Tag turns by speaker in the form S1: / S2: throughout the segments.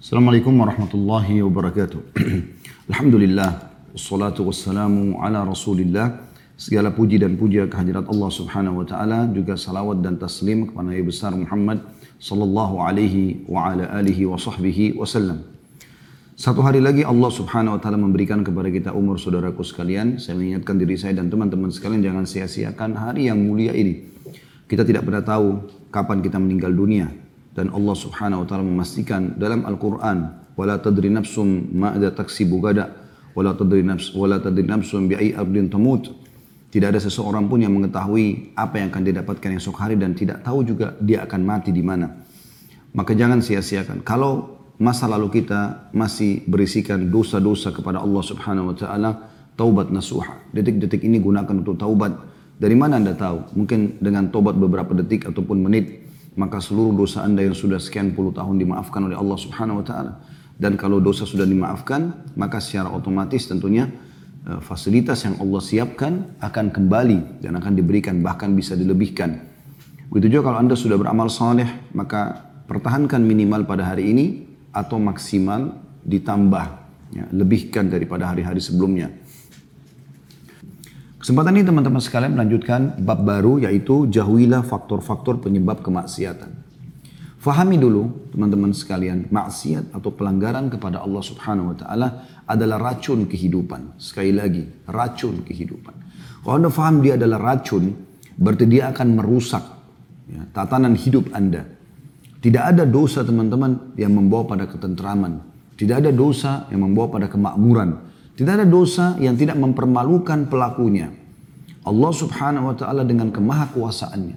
S1: Assalamualaikum warahmatullahi wabarakatuh. Alhamdulillah, wassalatu wassalamu ala rasulillah. Segala puji dan puja kehadirat Allah subhanahu wa ta'ala. Juga salawat dan taslim kepada Nabi besar Muhammad sallallahu alaihi wa ala alihi wa sahbihi wasallam. Satu hari lagi Allah subhanahu wa ta'ala memberikan kepada kita umur saudaraku sekalian. Saya mengingatkan diri saya dan teman-teman sekalian jangan sia-siakan hari yang mulia ini. Kita tidak pernah tahu kapan kita meninggal dunia dan Allah Subhanahu wa taala memastikan dalam Al-Qur'an wala tadri nafsum ma ada taksibu gada wala tadri nafs wala tadri nafsum bi ardin tamut. Tidak ada seseorang pun yang mengetahui apa yang akan didapatkan esok hari dan tidak tahu juga dia akan mati di mana. Maka jangan sia-siakan. Kalau masa lalu kita masih berisikan dosa-dosa kepada Allah Subhanahu wa taala taubat nasuha. Detik-detik ini gunakan untuk taubat. Dari mana anda tahu? Mungkin dengan taubat beberapa detik ataupun menit maka seluruh dosa anda yang sudah sekian puluh tahun dimaafkan oleh Allah subhanahu wa ta'ala. Dan kalau dosa sudah dimaafkan, maka secara otomatis tentunya eh, fasilitas yang Allah siapkan akan kembali dan akan diberikan, bahkan bisa dilebihkan. Begitu juga kalau anda sudah beramal saleh, maka pertahankan minimal pada hari ini atau maksimal ditambah, ya, lebihkan daripada hari-hari sebelumnya. Kesempatan ini teman-teman sekalian melanjutkan bab baru yaitu jauhilah faktor-faktor penyebab kemaksiatan. Fahami dulu teman-teman sekalian, maksiat atau pelanggaran kepada Allah Subhanahu wa taala adalah racun kehidupan. Sekali lagi, racun kehidupan. Kalau Anda faham dia adalah racun, berarti dia akan merusak ya, tatanan hidup Anda. Tidak ada dosa teman-teman yang membawa pada ketentraman. Tidak ada dosa yang membawa pada kemakmuran. Tidak ada dosa yang tidak mempermalukan pelakunya. Allah subhanahu wa ta'ala dengan kemahakuasaannya.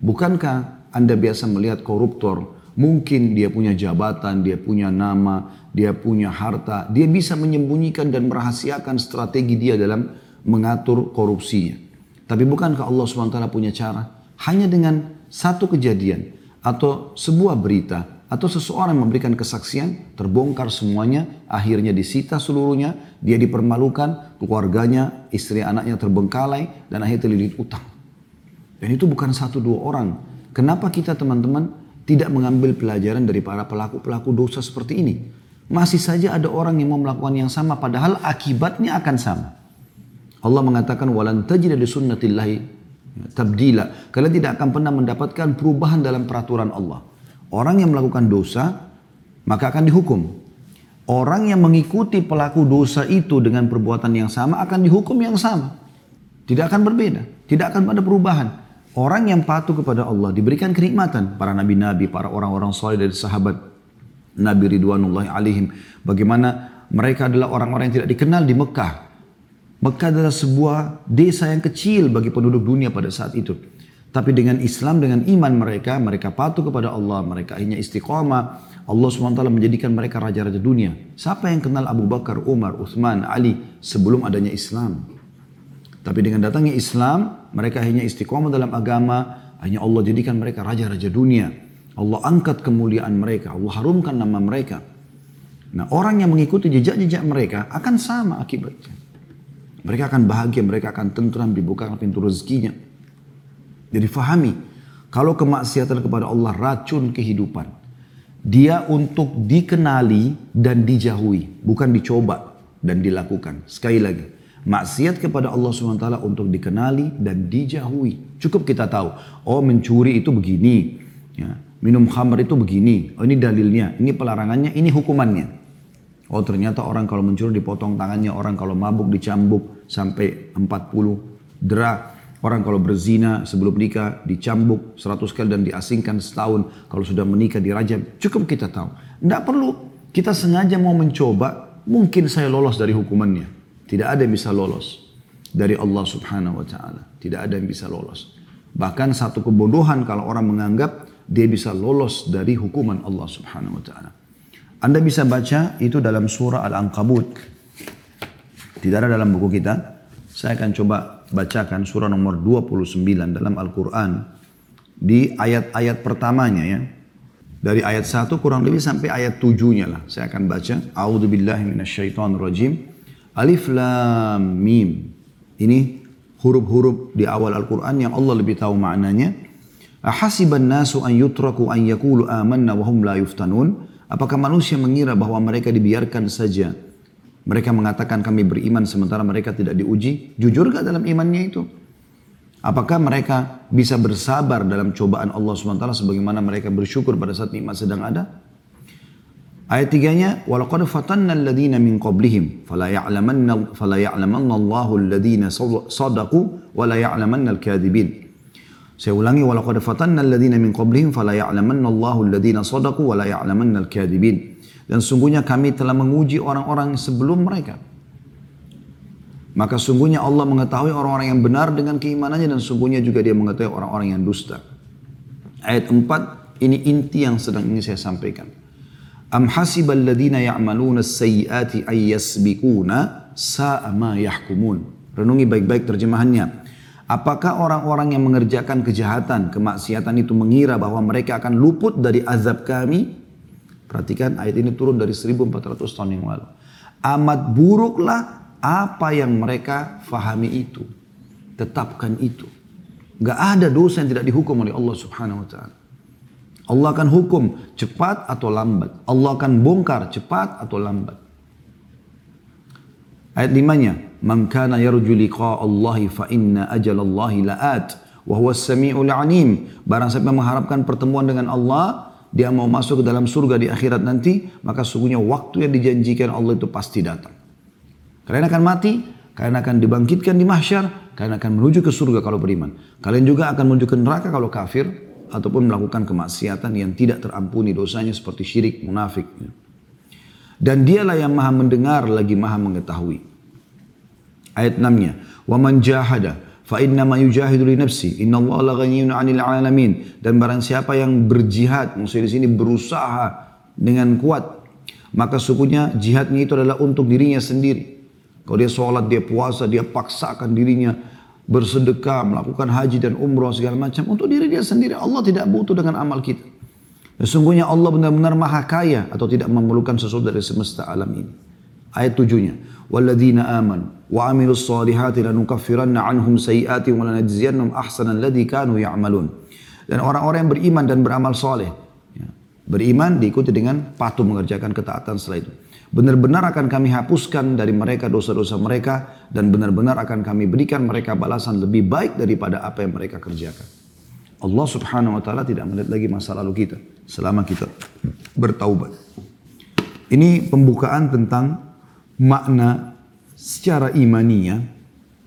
S1: Bukankah anda biasa melihat koruptor, mungkin dia punya jabatan, dia punya nama, dia punya harta, dia bisa menyembunyikan dan merahasiakan strategi dia dalam mengatur korupsinya. Tapi bukankah Allah SWT punya cara? Hanya dengan satu kejadian atau sebuah berita atau seseorang memberikan kesaksian, terbongkar semuanya, akhirnya disita seluruhnya, dia dipermalukan, keluarganya, istri anaknya terbengkalai, dan akhirnya terlilit utang. Dan itu bukan satu dua orang. Kenapa kita teman-teman tidak mengambil pelajaran dari para pelaku-pelaku dosa seperti ini? Masih saja ada orang yang mau melakukan yang sama, padahal akibatnya akan sama. Allah mengatakan, walan tajida di sunnatillahi tabdila. Kalian tidak akan pernah mendapatkan perubahan dalam peraturan Allah. Orang yang melakukan dosa, maka akan dihukum. Orang yang mengikuti pelaku dosa itu dengan perbuatan yang sama akan dihukum yang sama. Tidak akan berbeda. Tidak akan ada perubahan. Orang yang patuh kepada Allah diberikan kenikmatan. Para nabi-nabi, para orang-orang soleh dari sahabat Nabi Ridwanullah alaihim. Bagaimana mereka adalah orang-orang yang tidak dikenal di Mekah. Mekah adalah sebuah desa yang kecil bagi penduduk dunia pada saat itu. Tapi dengan Islam, dengan iman mereka, mereka patuh kepada Allah, mereka akhirnya istiqamah. Allah SWT menjadikan mereka raja-raja dunia. Siapa yang kenal Abu Bakar, Umar, Uthman, Ali sebelum adanya Islam? Tapi dengan datangnya Islam, mereka akhirnya istiqamah dalam agama, hanya Allah jadikan mereka raja-raja dunia. Allah angkat kemuliaan mereka, Allah harumkan nama mereka. Nah orang yang mengikuti jejak-jejak mereka akan sama akibatnya. Mereka akan bahagia, mereka akan tentram, dibukakan pintu rezekinya. Jadi fahami, kalau kemaksiatan kepada Allah racun kehidupan, dia untuk dikenali dan dijauhi, bukan dicoba dan dilakukan. Sekali lagi, maksiat kepada Allah SWT untuk dikenali dan dijauhi. Cukup kita tahu, oh mencuri itu begini, ya, minum khamr itu begini, oh ini dalilnya, ini pelarangannya, ini hukumannya. Oh ternyata orang kalau mencuri dipotong tangannya, orang kalau mabuk dicambuk sampai 40 derak. Orang kalau berzina sebelum nikah dicambuk seratus kali dan diasingkan setahun. Kalau sudah menikah dirajam. Cukup kita tahu. Tidak perlu kita sengaja mau mencoba. Mungkin saya lolos dari hukumannya. Tidak ada yang bisa lolos. Dari Allah subhanahu wa ta'ala. Tidak ada yang bisa lolos. Bahkan satu kebodohan kalau orang menganggap dia bisa lolos dari hukuman Allah subhanahu wa ta'ala. Anda bisa baca itu dalam surah Al-Ankabut. Tidak ada dalam buku kita. Saya akan coba bacakan surah nomor 29 dalam Al-Quran di ayat-ayat pertamanya ya. Dari ayat 1 kurang lebih sampai ayat 7-nya lah. Saya akan baca. A'udzubillahi rajim. Alif Lam Mim. Ini huruf-huruf di awal Al-Quran yang Allah lebih tahu maknanya. Ahasiban nasu an yutraku an yakulu amanna wa hum la yuftanun. Apakah manusia mengira bahwa mereka dibiarkan saja? Mereka mengatakan kami beriman sementara mereka tidak diuji. Jujur gak dalam imannya itu? Apakah mereka bisa bersabar dalam cobaan Allah SWT sebagaimana mereka bersyukur pada saat nikmat sedang ada? Ayat tiganya, وَلَقَدْ فَتَنَّ الَّذِينَ مِنْ قَبْلِهِمْ فَلَا يَعْلَمَنَّ, فلا يعلمن اللَّهُ الَّذِينَ صَدَقُوا وَلَا يَعْلَمَنَّ الْكَاذِبِينَ Saya ulangi, وَلَقَدْ فَتَنَّ الَّذِينَ مِنْ قَبْلِهِمْ فَلَا يَعْلَمَنَّ اللَّهُ الَّذِينَ صَدَقُوا وَلَا يَعْلَمَنَّ الْكَاذِبِينَ dan sungguhnya kami telah menguji orang-orang sebelum mereka. Maka sungguhnya Allah mengetahui orang-orang yang benar dengan keimanannya dan sungguhnya juga dia mengetahui orang-orang yang dusta. Ayat 4, ini inti yang sedang ingin saya sampaikan. Am hasibal ladina ya'maluna sayyiati ay yasbiquna sa'a ma yahkumun. Renungi baik-baik terjemahannya. Apakah orang-orang yang mengerjakan kejahatan, kemaksiatan itu mengira bahwa mereka akan luput dari azab kami? Perhatikan ayat ini turun dari 1400 tahun yang lalu. Amat buruklah apa yang mereka fahami itu. Tetapkan itu. Gak ada dosa yang tidak dihukum oleh Allah subhanahu wa ta'ala. Allah akan hukum cepat atau lambat. Allah akan bongkar cepat atau lambat. Ayat limanya, "Man kana yarju liqa Allah fa inna ajalallahi la'at wa huwa as-sami'ul 'alim." Barang siapa mengharapkan pertemuan dengan Allah, dia mau masuk ke dalam surga di akhirat nanti, maka sungguhnya waktu yang dijanjikan Allah itu pasti datang. Kalian akan mati, kalian akan dibangkitkan di mahsyar, kalian akan menuju ke surga kalau beriman. Kalian juga akan menuju ke neraka kalau kafir, ataupun melakukan kemaksiatan yang tidak terampuni dosanya seperti syirik, munafik. Dan dialah yang maha mendengar lagi maha mengetahui. Ayat 6-nya. Wa man jahada fa inna ma yujahidu li nafsi inna Allah la ghaniyun 'anil 'alamin. Dan barang siapa yang berjihad, maksudnya di sini berusaha dengan kuat, maka sukunya jihadnya itu adalah untuk dirinya sendiri. Kalau dia sholat, dia puasa, dia paksakan dirinya bersedekah, melakukan haji dan umroh segala macam untuk diri dia sendiri. Allah tidak butuh dengan amal kita. Sesungguhnya Allah benar-benar maha kaya atau tidak memerlukan sesuatu dari semesta alam ini. Ayat tujuhnya. Walladzina aman wa amilus salihati lanukaffiranna anhum sayiati wa lanajziyannahum ahsanan ladhi kanu. Dan orang-orang yang beriman dan beramal soleh. Ya, beriman diikuti dengan patuh mengerjakan ketaatan setelah itu. Benar-benar akan kami hapuskan dari mereka dosa-dosa mereka dan benar-benar akan kami berikan mereka balasan lebih baik daripada apa yang mereka kerjakan. Allah subhanahu wa ta'ala tidak melihat lagi masa lalu kita selama kita bertaubat. Ini pembukaan tentang makna secara imaninya,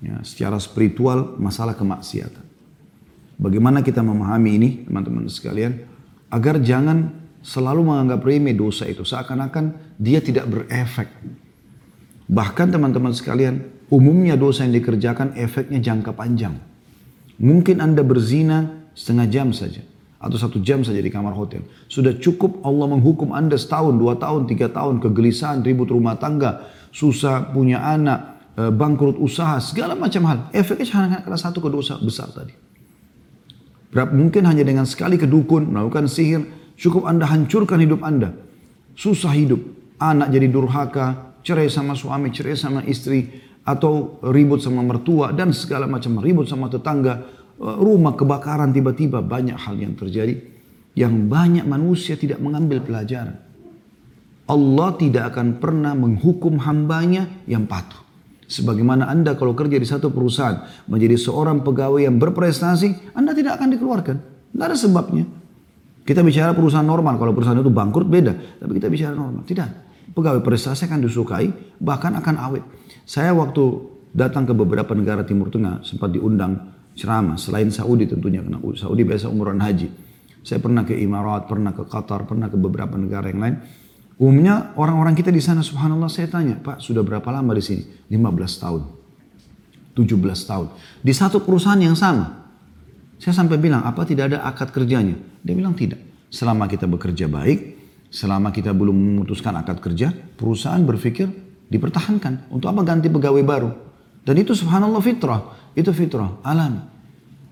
S1: ya, secara spiritual masalah kemaksiatan. Bagaimana kita memahami ini teman-teman sekalian agar jangan selalu menganggap remeh dosa itu seakan-akan dia tidak berefek. Bahkan teman-teman sekalian, umumnya dosa yang dikerjakan efeknya jangka panjang. Mungkin Anda berzina setengah jam saja atau satu jam saja di kamar hotel. Sudah cukup Allah menghukum Anda setahun, dua tahun, tiga tahun, kegelisahan, ribut rumah tangga, susah punya anak, e, bangkrut usaha, segala macam hal. Efeknya hanya karena satu kedosa besar tadi. Mungkin hanya dengan sekali kedukun, melakukan sihir, Cukup Anda hancurkan hidup Anda. Susah hidup. Anak jadi durhaka, cerai sama suami, cerai sama istri, atau ribut sama mertua, dan segala macam ribut sama tetangga. Eh, rumah kebakaran tiba-tiba banyak hal yang terjadi. Yang banyak manusia tidak mengambil pelajaran. Allah tidak akan pernah menghukum hambanya yang patuh. Sebagaimana Anda kalau kerja di satu perusahaan menjadi seorang pegawai yang berprestasi, Anda tidak akan dikeluarkan. Tidak ada sebabnya. Kita bicara perusahaan normal, kalau perusahaan itu bangkrut beda. Tapi kita bicara normal. Tidak. Pegawai prestasi akan disukai, bahkan akan awet. Saya waktu datang ke beberapa negara Timur Tengah, sempat diundang ceramah. Selain Saudi tentunya, karena Saudi biasa umuran haji. Saya pernah ke Emirat, pernah ke Qatar, pernah ke beberapa negara yang lain. Umumnya orang-orang kita di sana, subhanallah saya tanya, Pak sudah berapa lama di sini? 15 tahun. 17 tahun. Di satu perusahaan yang sama. Saya sampai bilang, apa tidak ada akad kerjanya? Dia bilang tidak. Selama kita bekerja baik, selama kita belum memutuskan akad kerja, perusahaan berpikir dipertahankan. Untuk apa ganti pegawai baru? Dan itu subhanallah fitrah. Itu fitrah, alam.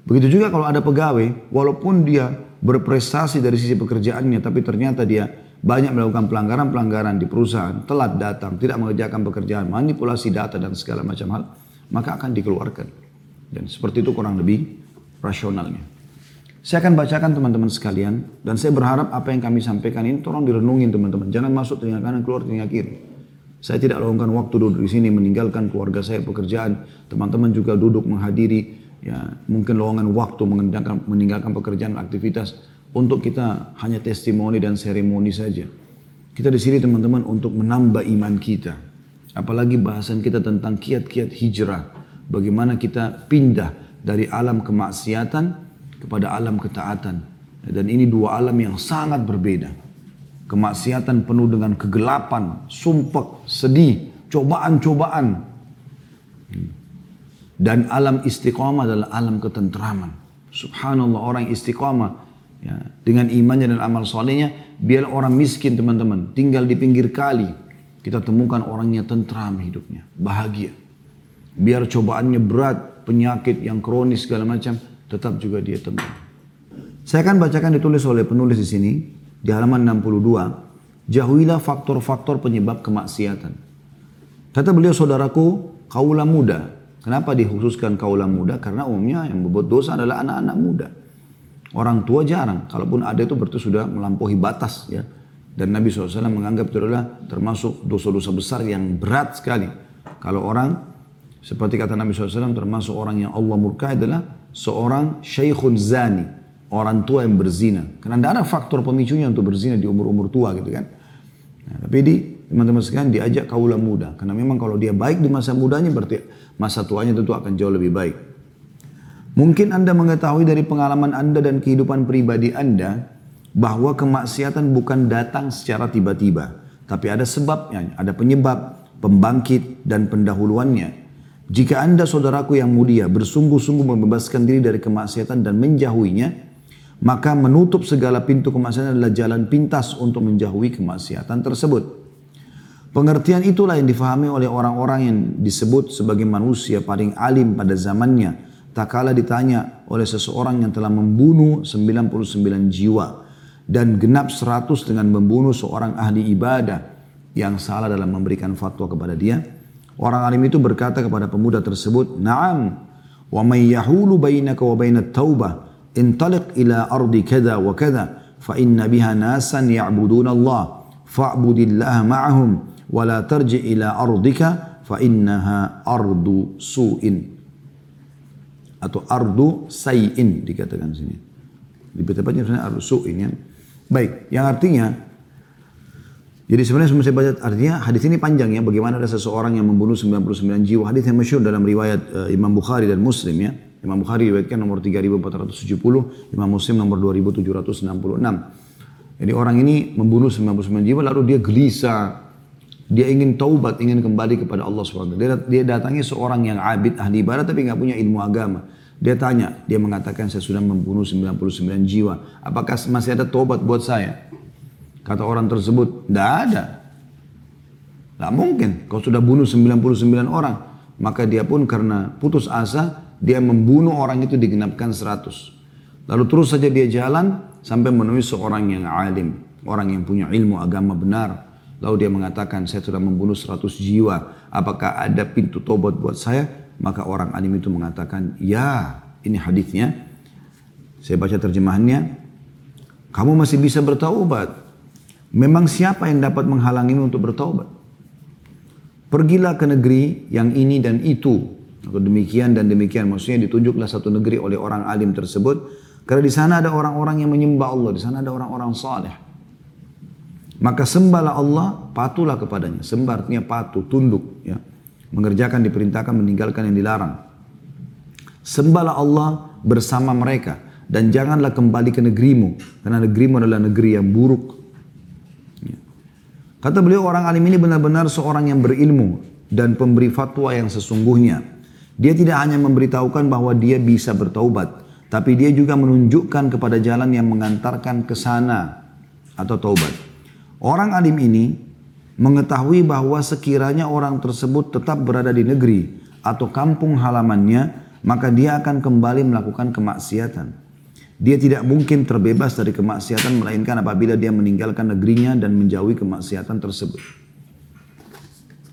S1: Begitu juga kalau ada pegawai, walaupun dia berprestasi dari sisi pekerjaannya, tapi ternyata dia banyak melakukan pelanggaran-pelanggaran di perusahaan, telat datang, tidak mengerjakan pekerjaan, manipulasi data dan segala macam hal, maka akan dikeluarkan. Dan seperti itu kurang lebih rasionalnya. Saya akan bacakan teman-teman sekalian dan saya berharap apa yang kami sampaikan ini tolong direnungin teman-teman. Jangan masuk telinga kanan keluar telinga kiri. Saya tidak lakukan waktu duduk di sini meninggalkan keluarga saya pekerjaan. Teman-teman juga duduk menghadiri ya mungkin lowongan waktu meninggalkan, meninggalkan pekerjaan aktivitas untuk kita hanya testimoni dan seremoni saja. Kita di sini teman-teman untuk menambah iman kita. Apalagi bahasan kita tentang kiat-kiat hijrah. Bagaimana kita pindah dari alam kemaksiatan kepada alam ketaatan. Dan ini dua alam yang sangat berbeda. Kemaksiatan penuh dengan kegelapan, sumpah, sedih, cobaan-cobaan. Dan alam istiqamah adalah alam ketentraman. Subhanallah orang istiqamah ya, dengan imannya dan amal solehnya biar orang miskin teman-teman tinggal di pinggir kali kita temukan orangnya tentram hidupnya bahagia biar cobaannya berat penyakit yang kronis segala macam tetap juga dia tenang. Saya akan bacakan ditulis oleh penulis di sini di halaman 62. Jauhilah faktor-faktor penyebab kemaksiatan. Kata beliau saudaraku, kaulah muda. Kenapa dikhususkan kaulah muda? Karena umumnya yang membuat dosa adalah anak-anak muda. Orang tua jarang, kalaupun ada itu berarti sudah melampaui batas ya. Dan Nabi SAW menganggap itu adalah termasuk dosa-dosa besar yang berat sekali. Kalau orang, seperti kata Nabi SAW, termasuk orang yang Allah murka adalah seorang syekhun zani, orang tua yang berzina. Karena tidak ada faktor pemicunya untuk berzina di umur-umur tua gitu kan. Nah, tapi di teman-teman sekalian diajak kaulah muda. Karena memang kalau dia baik di masa mudanya berarti masa tuanya tentu akan jauh lebih baik. Mungkin Anda mengetahui dari pengalaman Anda dan kehidupan pribadi Anda bahwa kemaksiatan bukan datang secara tiba-tiba. Tapi ada sebabnya, ada penyebab, pembangkit, dan pendahuluannya. Jika anda saudaraku yang mulia bersungguh-sungguh membebaskan diri dari kemaksiatan dan menjauhinya, maka menutup segala pintu kemaksiatan adalah jalan pintas untuk menjauhi kemaksiatan tersebut. Pengertian itulah yang difahami oleh orang-orang yang disebut sebagai manusia paling alim pada zamannya. Tak kala ditanya oleh seseorang yang telah membunuh 99 jiwa dan genap 100 dengan membunuh seorang ahli ibadah yang salah dalam memberikan fatwa kepada dia. Orang alim itu berkata kepada pemuda tersebut, "Na'am, wa may yahulu bainaka wa bainat taubah, intaliq ila ardi kada wa kada, fa inna biha nasan ya'buduna Allah, fa'budillaha ma'ahum, wa la tarji ila ardika, fa innaha ardu su'in." Atau ardu sayin dikatakan sini. Lebih tepatnya sebenarnya ardu su'in ya. Baik, yang artinya jadi sebenarnya semua saya baca artinya hadis ini panjang ya bagaimana ada seseorang yang membunuh 99 jiwa. Hadis yang masyhur dalam riwayat uh, Imam Bukhari dan Muslim ya. Imam Bukhari riwayatkan nomor 3470, Imam Muslim nomor 2766. Jadi orang ini membunuh 99 jiwa lalu dia gelisah. Dia ingin taubat, ingin kembali kepada Allah SWT. Dia, dia datangi seorang yang abid, ahli ibadah tapi nggak punya ilmu agama. Dia tanya, dia mengatakan saya sudah membunuh 99 jiwa. Apakah masih ada taubat buat saya? Kata orang tersebut, tidak ada. Tidak mungkin. Kau sudah bunuh 99 orang. Maka dia pun karena putus asa, dia membunuh orang itu digenapkan 100. Lalu terus saja dia jalan sampai menemui seorang yang alim. Orang yang punya ilmu agama benar. Lalu dia mengatakan, saya sudah membunuh 100 jiwa. Apakah ada pintu tobat buat saya? Maka orang alim itu mengatakan, ya ini hadisnya. Saya baca terjemahannya. Kamu masih bisa bertaubat. Memang siapa yang dapat menghalangimu untuk bertaubat? Pergilah ke negeri yang ini dan itu. Atau demikian dan demikian. Maksudnya ditunjuklah satu negeri oleh orang alim tersebut. Karena di sana ada orang-orang yang menyembah Allah. Di sana ada orang-orang saleh. Maka sembahlah Allah, patulah kepadanya. Sembah artinya patuh, tunduk. Ya. Mengerjakan, diperintahkan, meninggalkan yang dilarang. Sembahlah Allah bersama mereka. Dan janganlah kembali ke negerimu. Karena negerimu adalah negeri yang buruk Kata beliau orang alim ini benar-benar seorang yang berilmu dan pemberi fatwa yang sesungguhnya. Dia tidak hanya memberitahukan bahwa dia bisa bertaubat, tapi dia juga menunjukkan kepada jalan yang mengantarkan ke sana atau taubat. Orang alim ini mengetahui bahwa sekiranya orang tersebut tetap berada di negeri atau kampung halamannya, maka dia akan kembali melakukan kemaksiatan. Dia tidak mungkin terbebas dari kemaksiatan melainkan apabila dia meninggalkan negerinya dan menjauhi kemaksiatan tersebut.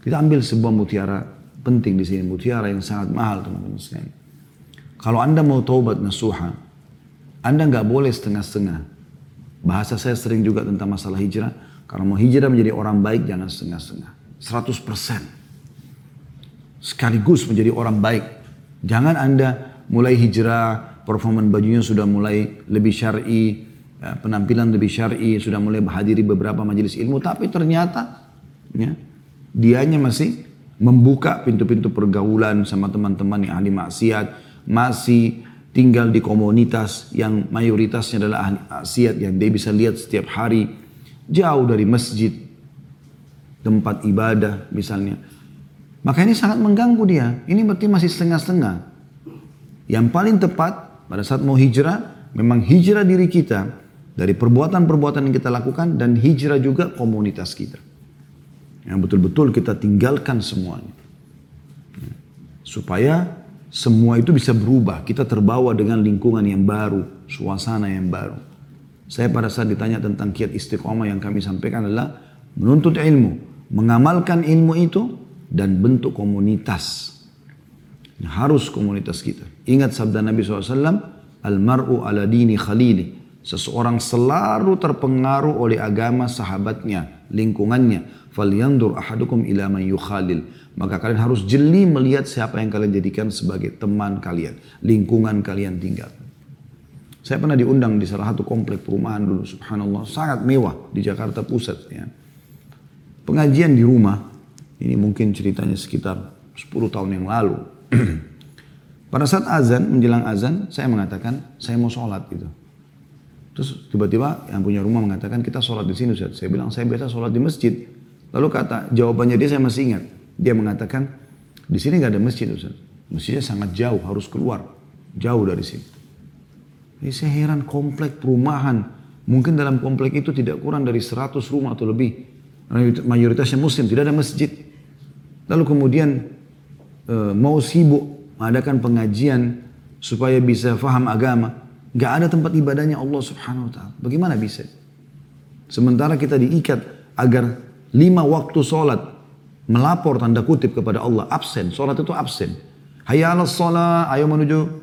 S1: Kita ambil sebuah mutiara penting di sini, mutiara yang sangat mahal teman-teman sekalian. Kalau anda mau taubat nasuha, Anda nggak boleh setengah-setengah. Bahasa saya sering juga tentang masalah hijrah. Kalau mau hijrah menjadi orang baik jangan setengah-setengah. 100%. Sekaligus menjadi orang baik. Jangan Anda mulai hijrah, performan bajunya sudah mulai lebih syar'i, ya, penampilan lebih syar'i, sudah mulai menghadiri beberapa majelis ilmu, tapi ternyata ya, dianya masih membuka pintu-pintu pergaulan sama teman-teman yang ahli maksiat, masih tinggal di komunitas yang mayoritasnya adalah ahli maksiat yang dia bisa lihat setiap hari, jauh dari masjid, tempat ibadah misalnya. Maka ini sangat mengganggu dia. Ini berarti masih setengah-setengah. Yang paling tepat pada saat mau hijrah, memang hijrah diri kita dari perbuatan-perbuatan yang kita lakukan dan hijrah juga komunitas kita. Yang betul-betul kita tinggalkan semuanya. Supaya semua itu bisa berubah. Kita terbawa dengan lingkungan yang baru, suasana yang baru. Saya pada saat ditanya tentang kiat istiqomah yang kami sampaikan adalah menuntut ilmu, mengamalkan ilmu itu dan bentuk komunitas. Harus komunitas kita. Ingat sabda Nabi SAW, Al-mar'u ala dini khalili. Seseorang selalu terpengaruh oleh agama sahabatnya, lingkungannya. Falyandur ahadukum ila man yukhalil. Maka kalian harus jeli melihat siapa yang kalian jadikan sebagai teman kalian. Lingkungan kalian tinggal. Saya pernah diundang di salah satu komplek perumahan dulu, subhanallah. Sangat mewah di Jakarta Pusat. Ya. Pengajian di rumah, ini mungkin ceritanya sekitar 10 tahun yang lalu. Pada saat azan, menjelang azan, saya mengatakan, saya mau sholat gitu. Terus tiba-tiba yang punya rumah mengatakan, kita sholat di sini. Saya bilang, saya biasa sholat di masjid. Lalu kata jawabannya dia saya masih ingat. Dia mengatakan di sini nggak ada masjid Ustaz. Masjidnya sangat jauh harus keluar. Jauh dari sini. Jadi saya heran komplek perumahan. Mungkin dalam komplek itu tidak kurang dari 100 rumah atau lebih. Mayoritasnya muslim, tidak ada masjid. Lalu kemudian e, mau sibuk mengadakan pengajian supaya bisa faham agama. Gak ada tempat ibadahnya Allah subhanahu wa ta'ala. Bagaimana bisa? Sementara kita diikat agar lima waktu sholat melapor tanda kutip kepada Allah absen sholat itu absen hayya ala sholat ayo menuju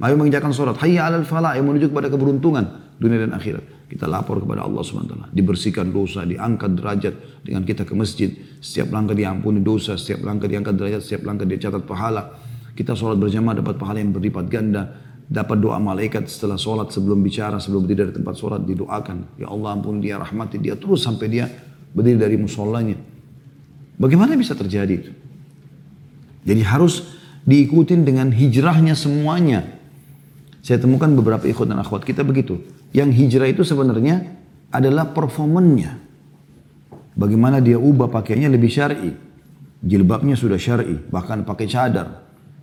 S1: ayo mengerjakan sholat hayya ala falah ayo menuju kepada keberuntungan dunia dan akhirat. Kita lapor kepada Allah SWT dibersihkan dosa diangkat derajat dengan kita ke masjid. Setiap langkah diampuni dosa setiap langkah diangkat derajat setiap langkah dicatat pahala. Kita sholat berjamaah dapat pahala yang berlipat ganda. Dapat doa malaikat setelah sholat sebelum bicara sebelum berdiri dari tempat sholat didoakan. Ya Allah ampun dia rahmati dia terus sampai dia berdiri dari musolanya. Bagaimana bisa terjadi? Itu? Jadi harus diikutin dengan hijrahnya semuanya. Saya temukan beberapa ikhwan dan akhwat kita begitu. Yang hijrah itu sebenarnya adalah performannya. Bagaimana dia ubah pakaiannya lebih syar'i. Jilbabnya sudah syar'i, bahkan pakai cadar.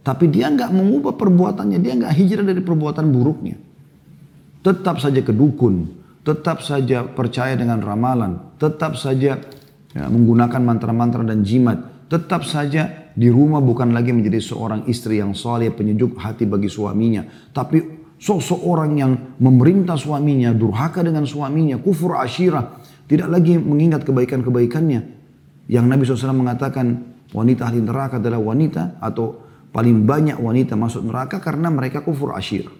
S1: Tapi dia nggak mengubah perbuatannya, dia nggak hijrah dari perbuatan buruknya. Tetap saja kedukun, tetap saja percaya dengan ramalan, tetap saja ya, menggunakan mantra-mantra dan jimat, tetap saja di rumah bukan lagi menjadi seorang istri yang soleh, penyejuk hati bagi suaminya, tapi sosok orang yang memerintah suaminya, durhaka dengan suaminya, kufur asyirah, tidak lagi mengingat kebaikan-kebaikannya. Yang Nabi SAW mengatakan wanita ahli neraka adalah wanita atau paling banyak wanita masuk neraka karena mereka kufur asyirah.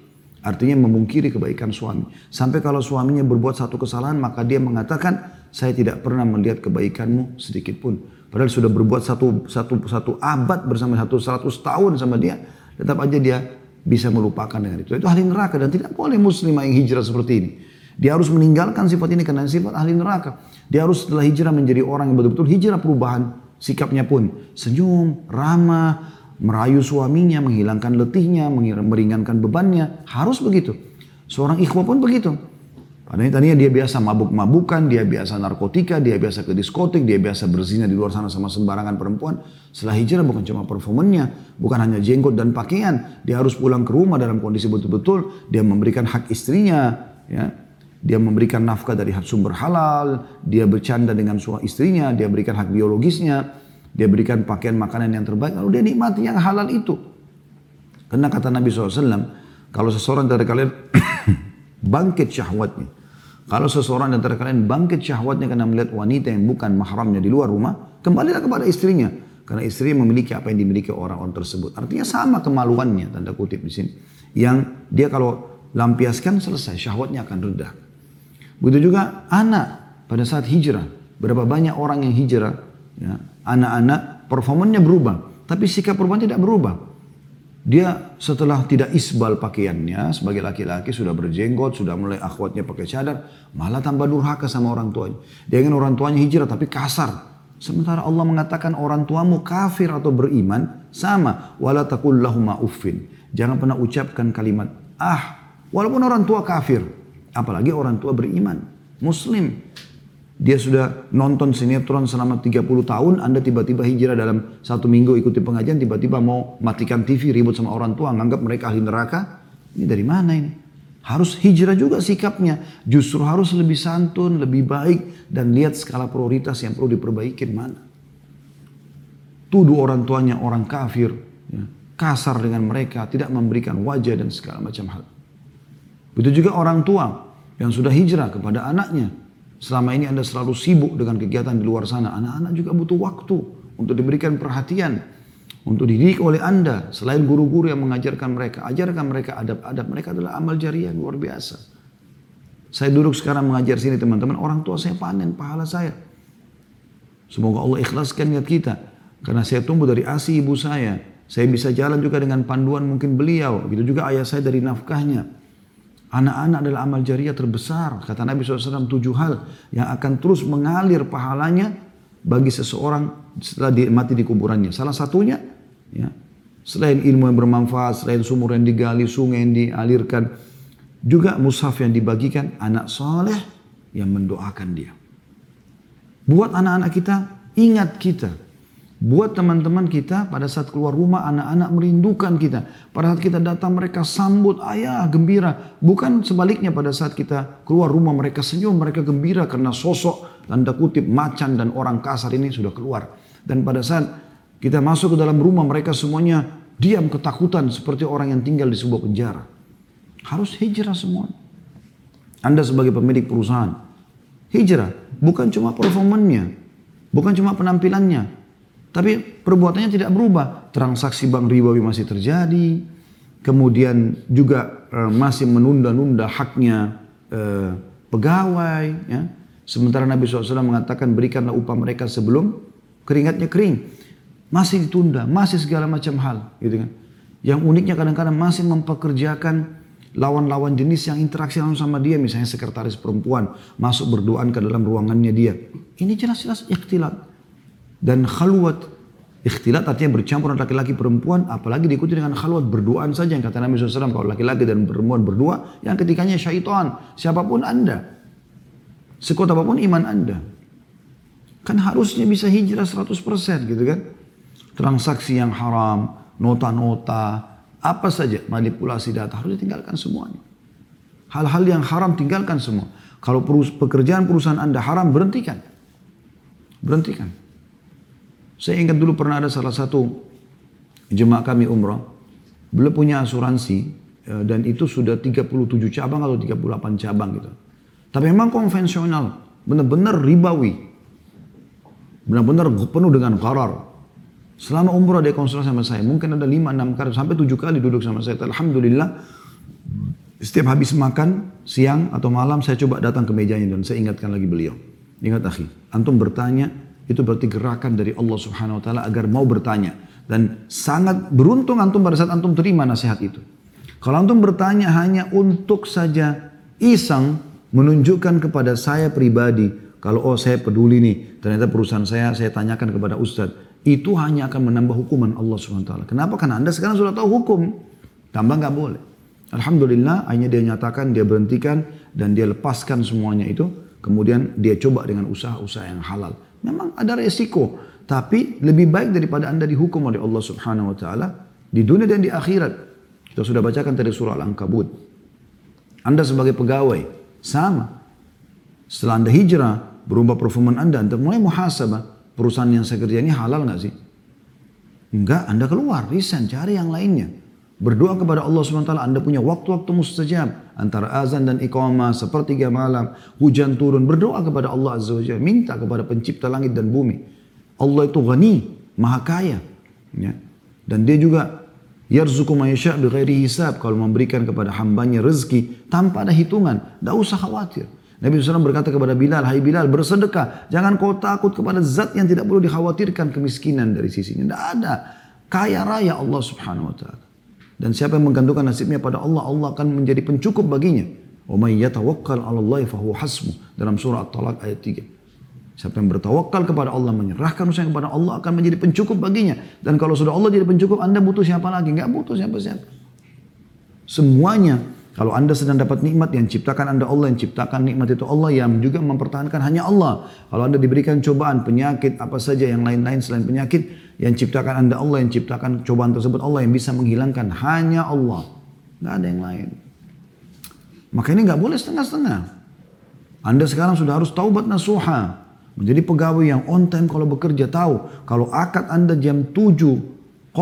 S1: Artinya memungkiri kebaikan suami. Sampai kalau suaminya berbuat satu kesalahan maka dia mengatakan saya tidak pernah melihat kebaikanmu sedikit pun. Padahal sudah berbuat satu, satu, satu abad bersama satu seratus tahun sama dia. Tetap aja dia bisa melupakan dengan itu. Itu ahli neraka dan tidak boleh muslimah yang hijrah seperti ini. Dia harus meninggalkan sifat ini karena sifat ahli neraka. Dia harus setelah hijrah menjadi orang yang betul-betul hijrah perubahan sikapnya pun. Senyum, ramah, merayu suaminya, menghilangkan letihnya, meringankan bebannya. Harus begitu. Seorang ikhwah pun begitu. Padahal tadinya dia biasa mabuk-mabukan, dia biasa narkotika, dia biasa ke diskotik, dia biasa berzina di luar sana sama sembarangan perempuan. Setelah hijrah bukan cuma performennya, bukan hanya jenggot dan pakaian. Dia harus pulang ke rumah dalam kondisi betul-betul. Dia memberikan hak istrinya, ya. Dia memberikan nafkah dari sumber halal, dia bercanda dengan suami istrinya, dia berikan hak biologisnya, dia berikan pakaian makanan yang terbaik, lalu dia nikmati yang halal itu. Karena kata Nabi SAW, kalau seseorang dari kalian bangkit syahwatnya, kalau seseorang dari kalian bangkit syahwatnya karena melihat wanita yang bukan mahramnya di luar rumah, kembalilah kepada istrinya. Karena istri memiliki apa yang dimiliki orang-orang tersebut. Artinya sama kemaluannya, tanda kutip di sini. Yang dia kalau lampiaskan selesai, syahwatnya akan reda. Begitu juga anak pada saat hijrah. Berapa banyak orang yang hijrah, ya, anak-anak performanya berubah, tapi sikap perubahan tidak berubah. Dia setelah tidak isbal pakaiannya sebagai laki-laki sudah berjenggot, sudah mulai akhwatnya pakai cadar, malah tambah durhaka sama orang tuanya. Dia ingin orang tuanya hijrah tapi kasar. Sementara Allah mengatakan orang tuamu kafir atau beriman sama wala taqul uffin. Jangan pernah ucapkan kalimat ah walaupun orang tua kafir, apalagi orang tua beriman, muslim. Dia sudah nonton sinetron selama 30 tahun, Anda tiba-tiba hijrah dalam satu minggu ikuti pengajian, tiba-tiba mau matikan TV, ribut sama orang tua, nganggap mereka ahli neraka. Ini dari mana ini? Harus hijrah juga sikapnya. Justru harus lebih santun, lebih baik, dan lihat skala prioritas yang perlu diperbaiki mana. Tuduh orang tuanya orang kafir, ya, kasar dengan mereka, tidak memberikan wajah dan segala macam hal. Begitu juga orang tua yang sudah hijrah kepada anaknya, Selama ini Anda selalu sibuk dengan kegiatan di luar sana. Anak-anak juga butuh waktu untuk diberikan perhatian. Untuk dididik oleh Anda. Selain guru-guru yang mengajarkan mereka. Ajarkan mereka adab-adab. Mereka adalah amal jariah luar biasa. Saya duduk sekarang mengajar sini teman-teman. Orang tua saya panen pahala saya. Semoga Allah ikhlaskan niat kita. Karena saya tumbuh dari asi ibu saya. Saya bisa jalan juga dengan panduan mungkin beliau. Begitu juga ayah saya dari nafkahnya. Anak-anak adalah amal jariah terbesar. Kata Nabi SAW tujuh hal yang akan terus mengalir pahalanya bagi seseorang setelah mati di kuburannya. Salah satunya, ya, selain ilmu yang bermanfaat, selain sumur yang digali, sungai yang dialirkan, juga mushaf yang dibagikan, anak soleh yang mendoakan dia. Buat anak-anak kita, ingat kita Buat teman-teman kita pada saat keluar rumah anak-anak merindukan kita. Pada saat kita datang mereka sambut ayah gembira. Bukan sebaliknya pada saat kita keluar rumah mereka senyum mereka gembira karena sosok tanda kutip macan dan orang kasar ini sudah keluar. Dan pada saat kita masuk ke dalam rumah mereka semuanya diam ketakutan seperti orang yang tinggal di sebuah penjara. Harus hijrah semua. Anda sebagai pemilik perusahaan. Hijrah bukan cuma performannya. Bukan cuma penampilannya, tapi perbuatannya tidak berubah. Transaksi bank ribawi masih terjadi. Kemudian juga e, masih menunda-nunda haknya e, pegawai. Ya. Sementara Nabi SAW mengatakan berikanlah upah mereka sebelum keringatnya kering. Masih ditunda, masih segala macam hal. Gitu kan. Yang uniknya kadang-kadang masih mempekerjakan lawan-lawan jenis yang interaksi langsung sama dia. Misalnya sekretaris perempuan masuk berduaan ke dalam ruangannya dia. Ini jelas-jelas ikhtilat dan khalwat. Ikhtilat artinya bercampur laki-laki perempuan, apalagi diikuti dengan khalwat berduaan saja yang kata Nabi SAW kalau laki-laki dan perempuan berdua, yang ketikanya syaitan, siapa pun anda, sekuat apa pun iman anda, kan harusnya bisa hijrah 100% gitu kan? Transaksi yang haram, nota-nota, apa saja manipulasi data harus ditinggalkan semuanya. Hal-hal yang haram tinggalkan semua. Kalau pekerjaan perusahaan anda haram berhentikan, berhentikan. Saya ingat dulu pernah ada salah satu jemaah kami umrah. Beliau punya asuransi eh, dan itu sudah 37 cabang atau 38 cabang gitu. Tapi memang konvensional, benar-benar ribawi. Benar-benar penuh dengan karar. Selama umrah dia konsultasi sama saya, mungkin ada 5-6 kali, sampai 7 kali duduk sama saya. Alhamdulillah, setiap habis makan, siang atau malam, saya coba datang ke mejanya dan saya ingatkan lagi beliau. Ingat akhi, antum bertanya, itu berarti gerakan dari Allah Subhanahu wa taala agar mau bertanya dan sangat beruntung antum pada saat antum terima nasihat itu. Kalau antum bertanya hanya untuk saja iseng menunjukkan kepada saya pribadi kalau oh saya peduli nih ternyata perusahaan saya saya tanyakan kepada ustadz itu hanya akan menambah hukuman Allah Subhanahu wa taala. Kenapa? Karena Anda sekarang sudah tahu hukum. Tambah nggak boleh. Alhamdulillah akhirnya dia nyatakan, dia berhentikan dan dia lepaskan semuanya itu. Kemudian dia coba dengan usaha-usaha yang halal. Memang ada resiko. Tapi lebih baik daripada anda dihukum oleh Allah subhanahu wa ta'ala. Di dunia dan di akhirat. Kita sudah bacakan tadi surah Al-Ankabut. Anda sebagai pegawai. Sama. Setelah anda hijrah. Berubah performa anda. Anda mulai muhasabah. Perusahaan yang saya kerja ini halal nggak sih? Enggak, anda keluar, resign, cari yang lainnya. Berdoa kepada Allah SWT, Anda punya waktu-waktu mustajab. Antara azan dan iqamah, sepertiga malam, hujan turun. Berdoa kepada Allah Azza wa Jalla. Minta kepada pencipta langit dan bumi. Allah itu ghani, maha kaya. Ya. Dan dia juga Yarzuku mayasya bighairi hisab. Kalau memberikan kepada hambanya rezeki tanpa ada hitungan. Tidak usah khawatir. Nabi SAW berkata kepada Bilal, Hai Bilal bersedekah. Jangan kau takut kepada zat yang tidak perlu dikhawatirkan kemiskinan dari sisinya. Tidak ada. Kaya raya Allah subhanahu wa ta'ala. Dan siapa yang menggantungkan nasibnya pada Allah, Allah akan menjadi pencukup baginya. May yatawakkal 'ala Allah fahuwa hasbuh. Dalam surah At-Talaq ayat 3. Siapa yang bertawakal kepada Allah, menyerahkan usaha kepada Allah akan menjadi pencukup baginya. Dan kalau sudah Allah jadi pencukup, Anda butuh siapa lagi? Enggak butuh siapa-siapa. Semuanya, kalau Anda sedang dapat nikmat yang ciptakan Anda Allah, yang ciptakan nikmat itu Allah, yang juga mempertahankan hanya Allah. Kalau Anda diberikan cobaan, penyakit, apa saja yang lain-lain selain penyakit, yang ciptakan Anda Allah, yang ciptakan cobaan tersebut Allah, yang bisa menghilangkan hanya Allah. Enggak ada yang lain. Maka ini nggak boleh setengah-setengah. Anda sekarang sudah harus taubat nasuha. Menjadi pegawai yang on time kalau bekerja tahu kalau akad Anda jam 7.00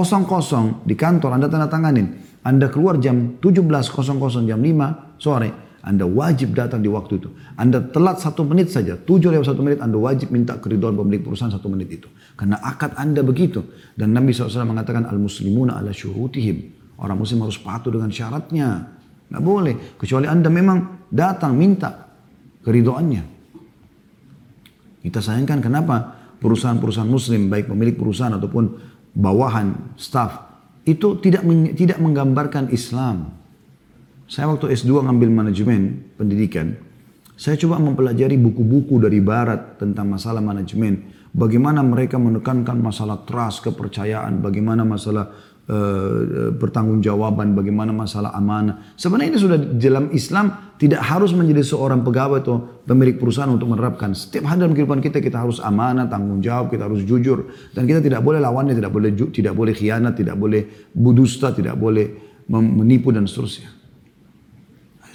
S1: di kantor Anda tanda tanganin. Anda keluar jam 17.00 jam 5 sore. Anda wajib datang di waktu itu. Anda telat satu menit saja, tujuh lewat satu menit, Anda wajib minta keridhaan pemilik perusahaan satu menit itu. Karena akad Anda begitu. Dan Nabi SAW mengatakan, Al-Muslimuna ala syurutihim. Orang muslim harus patuh dengan syaratnya. Nggak boleh. Kecuali Anda memang datang minta keridhaannya. Kita sayangkan kenapa perusahaan-perusahaan muslim, baik pemilik perusahaan ataupun bawahan, staff, itu tidak tidak menggambarkan Islam. Saya waktu S2 ngambil manajemen pendidikan, saya coba mempelajari buku-buku dari barat tentang masalah manajemen. Bagaimana mereka menekankan masalah trust, kepercayaan, bagaimana masalah pertanggungjawaban, bagaimana masalah amanah. Sebenarnya ini sudah dalam Islam tidak harus menjadi seorang pegawai atau pemilik perusahaan untuk menerapkan. Setiap hari dalam kehidupan kita kita harus amanah, tanggung jawab, kita harus jujur dan kita tidak boleh lawannya, tidak boleh tidak boleh khianat, tidak boleh budusta, tidak boleh menipu dan seterusnya.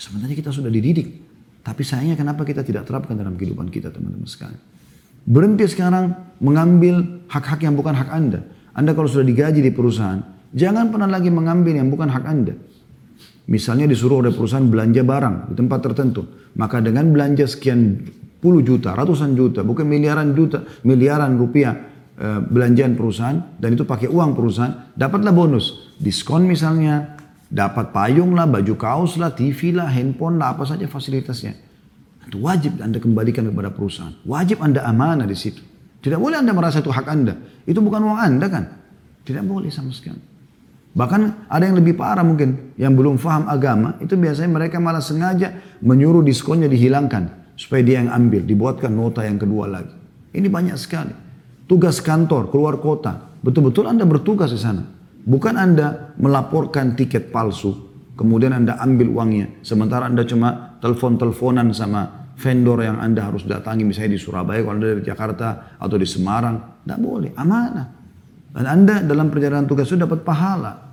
S1: Sebenarnya kita sudah dididik, tapi sayangnya kenapa kita tidak terapkan dalam kehidupan kita teman-teman sekalian. Berhenti sekarang mengambil hak-hak yang bukan hak Anda. Anda kalau sudah digaji di perusahaan, Jangan pernah lagi mengambil yang bukan hak Anda. Misalnya disuruh oleh perusahaan belanja barang di tempat tertentu. Maka dengan belanja sekian puluh juta, ratusan juta, bukan miliaran juta, miliaran rupiah e, belanjaan perusahaan dan itu pakai uang perusahaan, dapatlah bonus. Diskon misalnya, dapat payung lah, baju kaos lah, TV lah, handphone lah, apa saja fasilitasnya. Itu wajib Anda kembalikan kepada perusahaan. Wajib Anda amanah di situ. Tidak boleh Anda merasa itu hak Anda. Itu bukan uang Anda kan? Tidak boleh sama sekali. Bahkan ada yang lebih parah mungkin, yang belum faham agama, itu biasanya mereka malah sengaja menyuruh diskonnya dihilangkan. Supaya dia yang ambil, dibuatkan nota yang kedua lagi. Ini banyak sekali. Tugas kantor, keluar kota. Betul-betul Anda bertugas di sana. Bukan Anda melaporkan tiket palsu, kemudian Anda ambil uangnya. Sementara Anda cuma telepon-teleponan sama vendor yang Anda harus datangi, misalnya di Surabaya, kalau Anda dari Jakarta, atau di Semarang. Tidak boleh, amanah. Dan Anda dalam perjalanan tugas itu dapat pahala.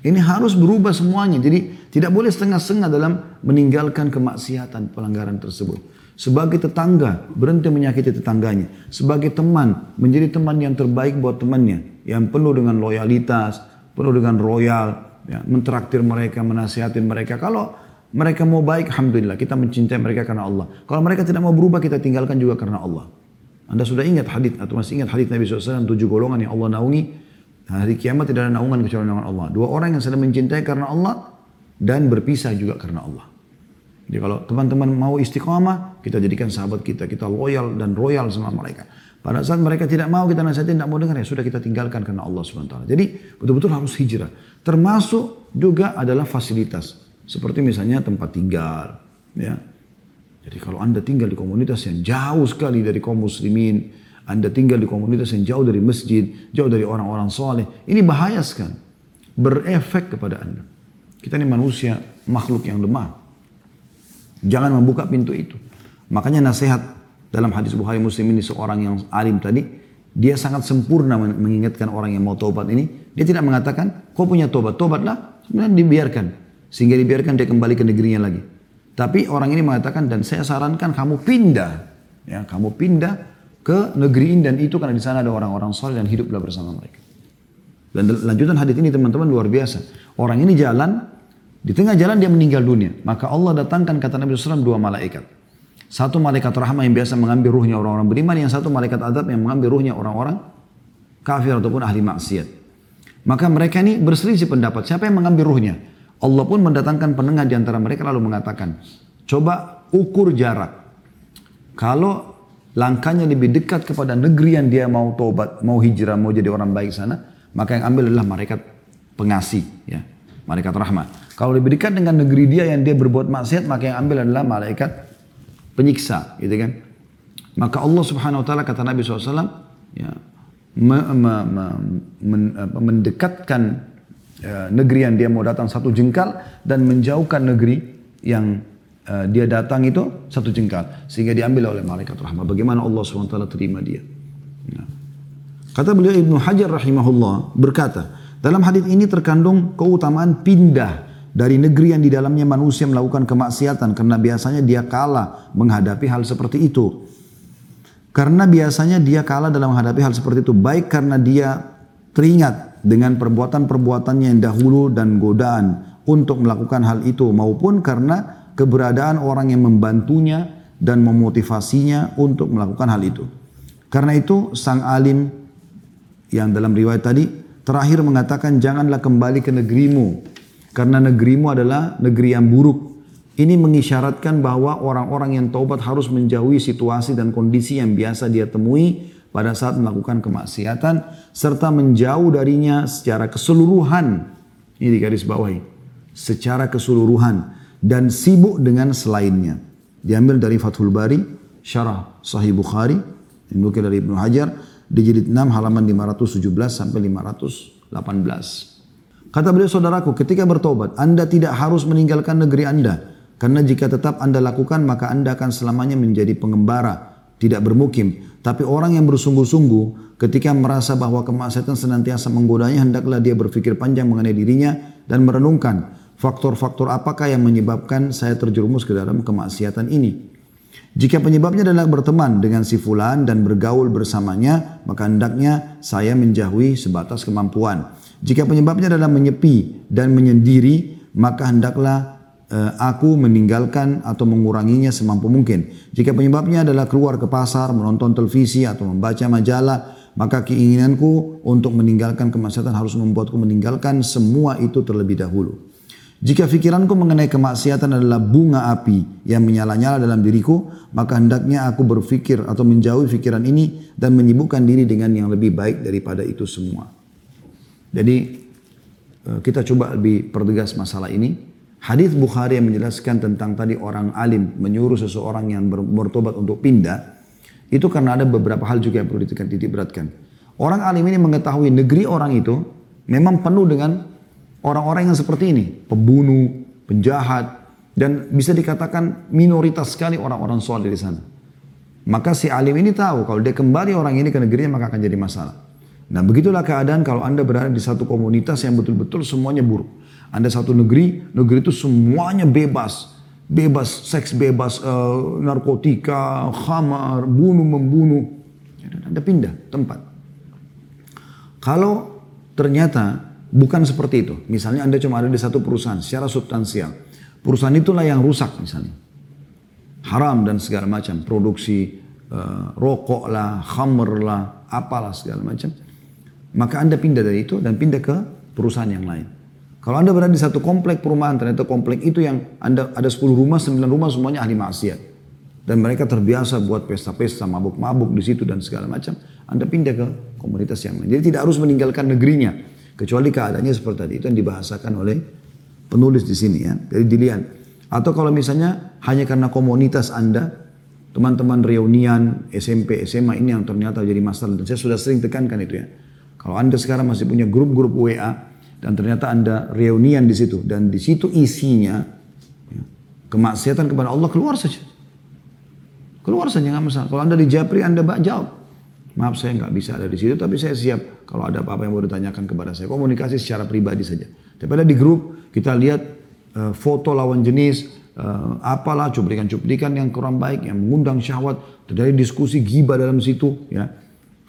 S1: Ini harus berubah semuanya. Jadi tidak boleh setengah-setengah dalam meninggalkan kemaksiatan pelanggaran tersebut. Sebagai tetangga, berhenti menyakiti tetangganya. Sebagai teman, menjadi teman yang terbaik buat temannya. Yang penuh dengan loyalitas, penuh dengan royal. Ya, mentraktir mereka, menasihatin mereka. Kalau mereka mau baik, Alhamdulillah. Kita mencintai mereka karena Allah. Kalau mereka tidak mau berubah, kita tinggalkan juga karena Allah. Anda sudah ingat hadis atau masih ingat hadis Nabi SAW tujuh golongan yang Allah naungi hari kiamat tidak ada naungan kecuali naungan Allah. Dua orang yang sedang mencintai karena Allah dan berpisah juga karena Allah. Jadi kalau teman-teman mau istiqamah, kita jadikan sahabat kita, kita loyal dan royal sama mereka. Pada saat mereka tidak mau kita nasihatin, tidak mau dengar ya sudah kita tinggalkan karena Allah SWT. Jadi betul-betul harus hijrah. Termasuk juga adalah fasilitas. Seperti misalnya tempat tinggal. Ya, jadi kalau Anda tinggal di komunitas yang jauh sekali dari kaum muslimin, Anda tinggal di komunitas yang jauh dari masjid, jauh dari orang-orang soleh, ini bahaya sekali. Berefek kepada Anda. Kita ini manusia, makhluk yang lemah. Jangan membuka pintu itu. Makanya nasihat dalam hadis Bukhari Muslim ini seorang yang alim tadi, dia sangat sempurna mengingatkan orang yang mau tobat ini. Dia tidak mengatakan, kau punya tobat, tobatlah. Kemudian dibiarkan. Sehingga dibiarkan dia kembali ke negerinya lagi. Tapi orang ini mengatakan dan saya sarankan kamu pindah, ya kamu pindah ke negeri ini dan itu karena di sana ada orang-orang soleh dan hiduplah bersama mereka. Dan lanjutan hadis ini teman-teman luar biasa. Orang ini jalan, di tengah jalan dia meninggal dunia. Maka Allah datangkan kata Nabi SAW dua malaikat. Satu malaikat rahmah yang biasa mengambil ruhnya orang-orang beriman, yang satu malaikat adab yang mengambil ruhnya orang-orang kafir ataupun ahli maksiat. Maka mereka ini berselisih pendapat. Siapa yang mengambil ruhnya? Allah pun mendatangkan penengah di antara mereka lalu mengatakan, coba ukur jarak. Kalau langkahnya lebih dekat kepada negeri yang dia mau tobat, mau hijrah, mau jadi orang baik sana, maka yang ambil adalah malaikat pengasih, ya, malaikat rahmat. Kalau lebih dekat dengan negeri dia yang dia berbuat maksiat, maka yang ambil adalah malaikat penyiksa, gitu kan? Maka Allah Subhanahu Wa Taala kata Nabi SAW, ya, me, me, me, men, mendekatkan negeri yang dia mau datang satu jengkal dan menjauhkan negeri yang uh, dia datang itu satu jengkal sehingga diambil oleh malaikat rahmat. Bagaimana Allah SWT terima dia? Ya. Kata beliau Ibnu Hajar rahimahullah berkata, dalam hadis ini terkandung keutamaan pindah dari negeri yang di dalamnya manusia melakukan kemaksiatan karena biasanya dia kalah menghadapi hal seperti itu. Karena biasanya dia kalah dalam menghadapi hal seperti itu. Baik karena dia teringat dengan perbuatan-perbuatannya yang dahulu dan godaan untuk melakukan hal itu. Maupun karena keberadaan orang yang membantunya dan memotivasinya untuk melakukan hal itu. Karena itu sang alim yang dalam riwayat tadi terakhir mengatakan janganlah kembali ke negerimu. Karena negerimu adalah negeri yang buruk ini mengisyaratkan bahwa orang-orang yang taubat harus menjauhi situasi dan kondisi yang biasa dia temui pada saat melakukan kemaksiatan serta menjauh darinya secara keseluruhan. Ini di garis bawahi. Secara keseluruhan dan sibuk dengan selainnya. Diambil dari Fathul Bari, Syarah Sahih Bukhari, dinukil dari Ibnu Hajar di jilid 6 halaman 517 sampai 518. Kata beliau saudaraku, ketika bertobat, Anda tidak harus meninggalkan negeri Anda karena jika tetap Anda lakukan maka Anda akan selamanya menjadi pengembara, tidak bermukim. Tapi orang yang bersungguh-sungguh ketika merasa bahwa kemaksiatan senantiasa menggodanya hendaklah dia berpikir panjang mengenai dirinya dan merenungkan faktor-faktor apakah yang menyebabkan saya terjerumus ke dalam kemaksiatan ini. Jika penyebabnya adalah berteman dengan si fulan dan bergaul bersamanya, maka hendaknya saya menjauhi sebatas kemampuan. Jika penyebabnya adalah menyepi dan menyendiri, maka hendaklah aku meninggalkan atau menguranginya semampu mungkin. Jika penyebabnya adalah keluar ke pasar, menonton televisi atau membaca majalah, maka keinginanku untuk meninggalkan kemaksiatan harus membuatku meninggalkan semua itu terlebih dahulu. Jika pikiranku mengenai kemaksiatan adalah bunga api yang menyala-nyala dalam diriku, maka hendaknya aku berpikir atau menjauhi pikiran ini dan menyibukkan diri dengan yang lebih baik daripada itu semua. Jadi eh, kita coba lebih pertegas masalah ini. Hadis Bukhari yang menjelaskan tentang tadi orang alim menyuruh seseorang yang bertobat untuk pindah, itu karena ada beberapa hal juga yang perlu dititik beratkan. Orang alim ini mengetahui negeri orang itu memang penuh dengan orang-orang yang seperti ini, pembunuh, penjahat, dan bisa dikatakan minoritas sekali orang-orang soleh di sana. Maka si alim ini tahu kalau dia kembali orang ini ke negerinya maka akan jadi masalah. Nah begitulah keadaan kalau anda berada di satu komunitas yang betul-betul semuanya buruk. Anda satu negeri, negeri itu semuanya bebas. Bebas, seks bebas, uh, narkotika, khamar, bunuh, membunuh. Ya, anda pindah tempat. Kalau ternyata bukan seperti itu. Misalnya Anda cuma ada di satu perusahaan secara substansial. Perusahaan itulah yang rusak misalnya. Haram dan segala macam. Produksi uh, rokok lah, khamr lah, apalah segala macam. Maka Anda pindah dari itu dan pindah ke perusahaan yang lain. Kalau Anda berada di satu komplek perumahan, ternyata komplek itu yang Anda ada 10 rumah, 9 rumah semuanya ahli maksiat. Dan mereka terbiasa buat pesta-pesta, mabuk-mabuk di situ dan segala macam. Anda pindah ke komunitas yang lain. Jadi tidak harus meninggalkan negerinya. Kecuali keadaannya seperti tadi. Itu yang dibahasakan oleh penulis di sini ya. Jadi dilihat. Atau kalau misalnya hanya karena komunitas Anda, teman-teman reunian SMP, SMA ini yang ternyata jadi masalah. Dan saya sudah sering tekankan itu ya. Kalau Anda sekarang masih punya grup-grup WA, dan ternyata Anda reunian di situ dan di situ isinya ya, kemaksiatan kepada Allah keluar saja. Keluar saja nggak masalah. Kalau Anda di Japri Anda jawab. Maaf saya nggak bisa ada di situ tapi saya siap kalau ada apa-apa yang mau ditanyakan kepada saya. Komunikasi secara pribadi saja. Tapi ada di grup kita lihat uh, foto lawan jenis uh, apalah cuplikan-cuplikan yang kurang baik yang mengundang syahwat terjadi diskusi giba dalam situ ya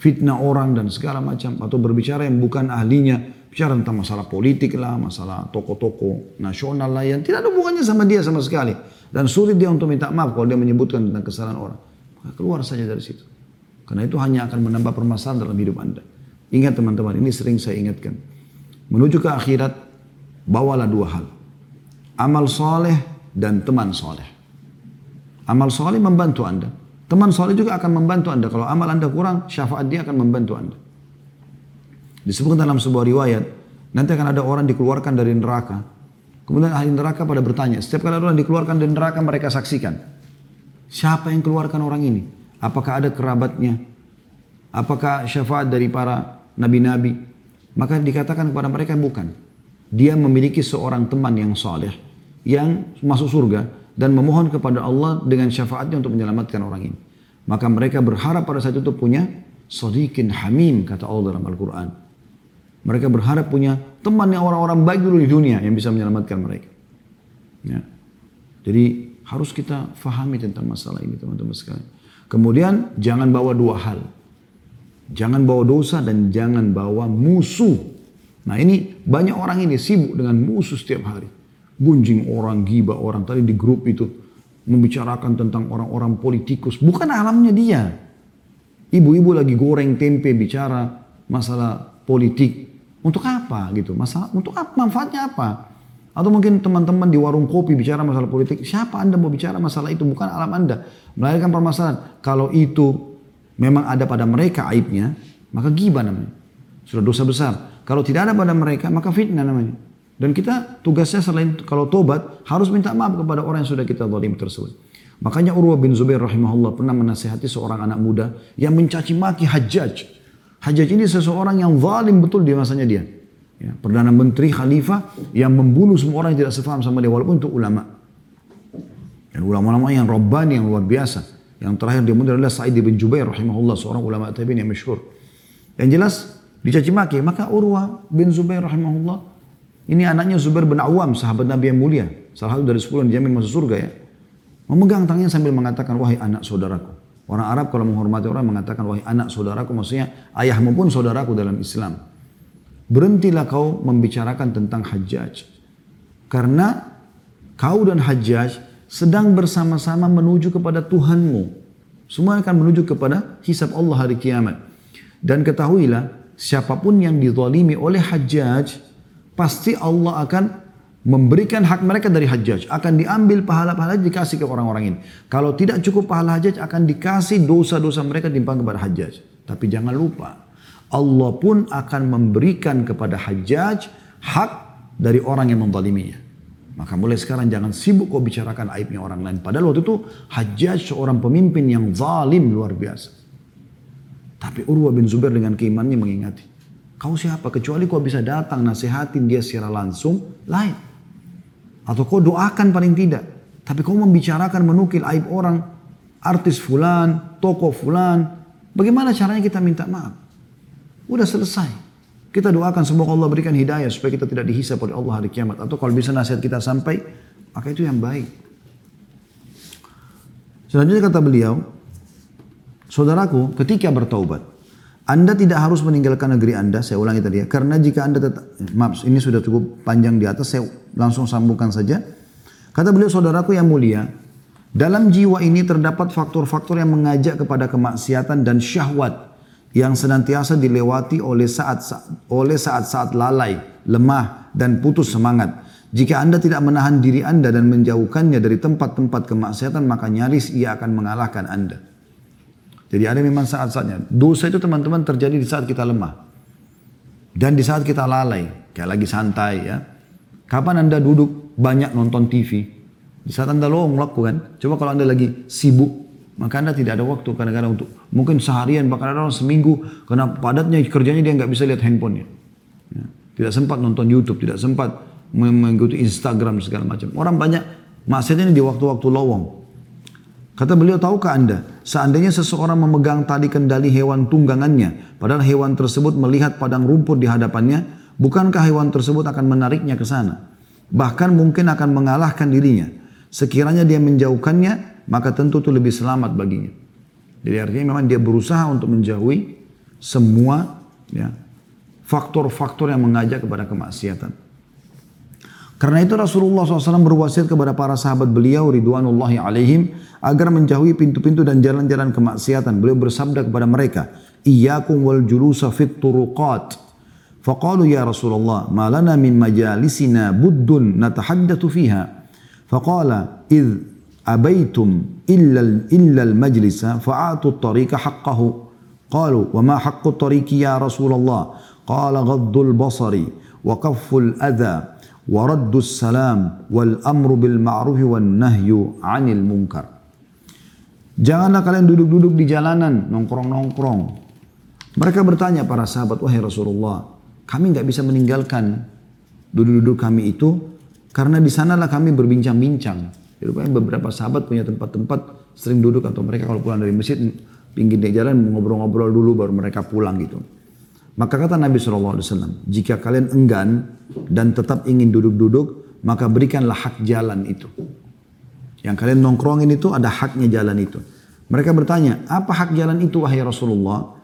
S1: fitnah orang dan segala macam atau berbicara yang bukan ahlinya bicara tentang masalah politik lah, masalah toko-toko nasional lah yang tidak ada hubungannya sama dia sama sekali. Dan sulit dia untuk minta maaf kalau dia menyebutkan tentang kesalahan orang. Maka keluar saja dari situ. Karena itu hanya akan menambah permasalahan dalam hidup Anda. Ingat teman-teman, ini sering saya ingatkan. menuju ke akhirat, bawalah dua hal. Amal soleh dan teman soleh. Amal soleh membantu anda. Teman soleh juga akan membantu anda. Kalau amal anda kurang, syafaat dia akan membantu anda. Disebutkan dalam sebuah riwayat, nanti akan ada orang dikeluarkan dari neraka. Kemudian ahli neraka pada bertanya, setiap kali orang dikeluarkan dari neraka mereka saksikan. Siapa yang keluarkan orang ini? Apakah ada kerabatnya? Apakah syafaat dari para nabi-nabi? Maka dikatakan kepada mereka bukan. Dia memiliki seorang teman yang saleh yang masuk surga dan memohon kepada Allah dengan syafaatnya untuk menyelamatkan orang ini. Maka mereka berharap pada saat itu punya sadiqin hamim kata Allah dalam Al-Quran. Mereka berharap punya teman yang orang-orang baik dulu di dunia yang bisa menyelamatkan mereka. Ya. Jadi harus kita fahami tentang masalah ini teman-teman sekalian. Kemudian jangan bawa dua hal. Jangan bawa dosa dan jangan bawa musuh. Nah ini banyak orang ini sibuk dengan musuh setiap hari. Gunjing orang, gibah orang. Tadi di grup itu membicarakan tentang orang-orang politikus. Bukan alamnya dia. Ibu-ibu lagi goreng tempe bicara masalah politik. Untuk apa gitu? Masalah untuk apa? Manfaatnya apa? Atau mungkin teman-teman di warung kopi bicara masalah politik. Siapa Anda mau bicara masalah itu? Bukan alam Anda. Melahirkan permasalahan. Kalau itu memang ada pada mereka aibnya, maka gibah namanya. Sudah dosa besar. Kalau tidak ada pada mereka, maka fitnah namanya. Dan kita tugasnya selain kalau tobat, harus minta maaf kepada orang yang sudah kita zalim tersebut. Makanya Urwah bin Zubair rahimahullah pernah menasihati seorang anak muda yang mencaci maki Hajjaj. Hajjaj ini seseorang yang zalim betul di masanya dia. Ya, Perdana Menteri Khalifah yang membunuh semua orang yang tidak sefaham sama dia walaupun untuk ulama. Dan ulama-ulama yang robbani yang luar biasa. Yang terakhir dia muncul adalah Sa'id bin Jubair rahimahullah seorang ulama tabi'in yang masyhur. Yang jelas dicaci maki maka Urwah bin Zubair rahimahullah ini anaknya Zubair bin Awam sahabat Nabi yang mulia salah satu dari sepuluh yang dijamin masuk surga ya memegang tangannya sambil mengatakan wahai anak saudaraku Orang Arab kalau menghormati orang mengatakan wahai anak saudaraku maksudnya ayahmu pun saudaraku dalam Islam. Berhentilah kau membicarakan tentang Hajjaj. Karena kau dan Hajjaj sedang bersama-sama menuju kepada Tuhanmu. Semua akan menuju kepada hisab Allah hari kiamat. Dan ketahuilah siapa pun yang dizalimi oleh Hajjaj pasti Allah akan memberikan hak mereka dari hajjaj. Akan diambil pahala-pahala dikasih ke orang-orang ini. Kalau tidak cukup pahala hajjaj akan dikasih dosa-dosa mereka timbang kepada hajjaj. Tapi jangan lupa Allah pun akan memberikan kepada hajjaj hak dari orang yang menzaliminya. Maka mulai sekarang jangan sibuk kau bicarakan aibnya orang lain. Padahal waktu itu hajjaj seorang pemimpin yang zalim luar biasa. Tapi Urwa bin Zubair dengan keimannya mengingati. Kau siapa? Kecuali kau bisa datang nasihatin dia secara langsung, lain. Atau kau doakan paling tidak. Tapi kau membicarakan menukil aib orang, artis fulan, tokoh fulan. Bagaimana caranya kita minta maaf? Udah selesai. Kita doakan semoga Allah berikan hidayah supaya kita tidak dihisap oleh Allah hari kiamat. Atau kalau bisa nasihat kita sampai, maka itu yang baik. Selanjutnya kata beliau, saudaraku ketika bertaubat, anda tidak harus meninggalkan negeri Anda, saya ulangi tadi ya, karena jika Anda tetap, maaf ini sudah cukup panjang di atas, saya langsung sambungkan saja. Kata beliau, saudaraku yang mulia, dalam jiwa ini terdapat faktor-faktor yang mengajak kepada kemaksiatan dan syahwat yang senantiasa dilewati oleh saat oleh saat-saat lalai, lemah dan putus semangat. Jika Anda tidak menahan diri Anda dan menjauhkannya dari tempat-tempat kemaksiatan, maka nyaris ia akan mengalahkan Anda. Jadi ada memang saat-saatnya. Dosa itu teman-teman terjadi di saat kita lemah. Dan di saat kita lalai. Kayak lagi santai ya. Kapan anda duduk banyak nonton TV? Di saat anda lowong lakukan. Coba kalau anda lagi sibuk. Maka anda tidak ada waktu kadang-kadang untuk. Mungkin seharian bahkan ada orang seminggu. Karena padatnya kerjanya dia nggak bisa lihat handphonenya. Ya. Tidak sempat nonton YouTube. Tidak sempat mengikuti Instagram segala macam. Orang banyak maksudnya di waktu-waktu lowong. Kata beliau, tahukah anda, seandainya seseorang memegang tali kendali hewan tunggangannya, padahal hewan tersebut melihat padang rumput di hadapannya, bukankah hewan tersebut akan menariknya ke sana? Bahkan mungkin akan mengalahkan dirinya. Sekiranya dia menjauhkannya, maka tentu itu lebih selamat baginya. Jadi artinya memang dia berusaha untuk menjauhi semua ya, faktor-faktor yang mengajak kepada kemaksiatan. Karena itu Rasulullah SAW berwasiat kepada para sahabat beliau ridwanullahi alaihim agar menjauhi pintu-pintu dan jalan-jalan kemaksiatan. Beliau bersabda kepada mereka, "Iyyakum wal julusa fit turuqat." Faqalu ya Rasulullah, malana min majalisina buddun natahaddatsu fiha." Faqala, "Idh abaitum illa illa al majlisa fa'atu at-tariqa haqqahu." Qalu, "Wa ma haqqu at-tariqi ya Rasulullah?" Qala, "Ghaddul basari wa kafful adha." waraddus salam wal amru bil ma'rufi wan. Janganlah kalian duduk-duduk di jalanan, nongkrong-nongkrong. Mereka bertanya para sahabat, wahai Rasulullah, kami nggak bisa meninggalkan duduk-duduk kami itu karena di sanalah kami berbincang-bincang. Rupanya beberapa sahabat punya tempat-tempat sering duduk atau mereka kalau pulang dari masjid pinggir di jalan ngobrol-ngobrol dulu baru mereka pulang gitu. Maka kata Nabi SAW, jika kalian enggan dan tetap ingin duduk-duduk, maka berikanlah hak jalan itu. Yang kalian nongkrongin itu ada haknya jalan itu. Mereka bertanya, apa hak jalan itu wahai Rasulullah?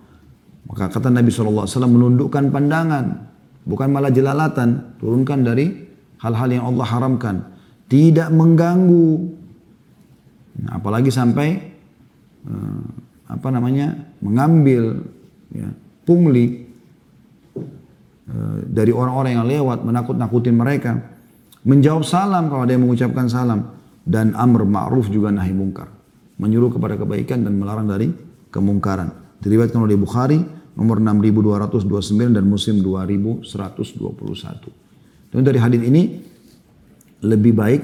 S1: Maka kata Nabi SAW menundukkan pandangan. Bukan malah jelalatan. Turunkan dari hal-hal yang Allah haramkan. Tidak mengganggu. Nah, apalagi sampai uh, apa namanya mengambil ya, pungli dari orang-orang yang lewat menakut-nakutin mereka menjawab salam kalau ada yang mengucapkan salam dan amr ma'ruf juga nahi mungkar. Menyuruh kepada kebaikan dan melarang dari kemungkaran. Diriwayatkan oleh Bukhari nomor 6229 dan Muslim 2121. Dan dari hadis ini lebih baik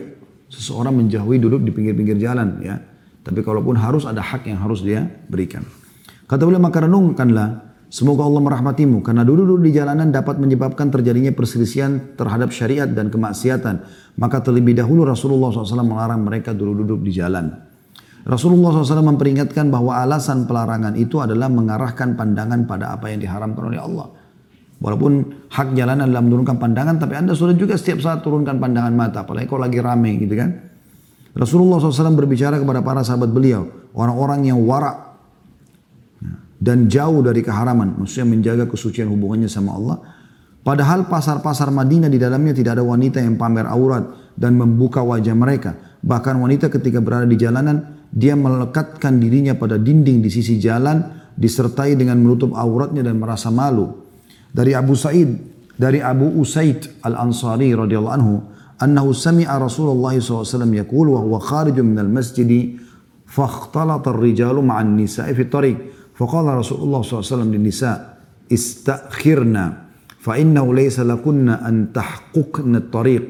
S1: seseorang menjauhi duduk di pinggir-pinggir jalan ya. Tapi kalaupun harus ada hak yang harus dia berikan. Kata beliau maka renungkanlah Semoga Allah merahmatimu karena duduk-duduk di jalanan dapat menyebabkan terjadinya perselisihan terhadap syariat dan kemaksiatan. Maka terlebih dahulu Rasulullah SAW melarang mereka duduk-duduk di jalan. Rasulullah SAW memperingatkan bahwa alasan pelarangan itu adalah mengarahkan pandangan pada apa yang diharamkan oleh Allah. Walaupun hak jalanan adalah menurunkan pandangan, tapi anda sudah juga setiap saat turunkan pandangan mata, apalagi kalau lagi rame gitu kan. Rasulullah SAW berbicara kepada para sahabat beliau, orang-orang yang warak dan jauh dari keharaman, maksudnya menjaga kesucian hubungannya sama Allah. Padahal pasar-pasar Madinah di dalamnya tidak ada wanita yang pamer aurat dan membuka wajah mereka. Bahkan wanita ketika berada di jalanan, dia melekatkan dirinya pada dinding di sisi jalan, disertai dengan menutup auratnya dan merasa malu. Dari Abu Sa'id, dari Abu Usaid Al-Ansari radhiyallahu anhu, annahu sami'a Rasulullah SAW yaqul wa huwa kharijun minal masjidi fakhtalata ar-rijalu ma'an nisa'i fi tariq فقال رسول الله صلى الله عليه وسلم للنساء استأخرنا فإنه ليس لكن أن تحققن الطريق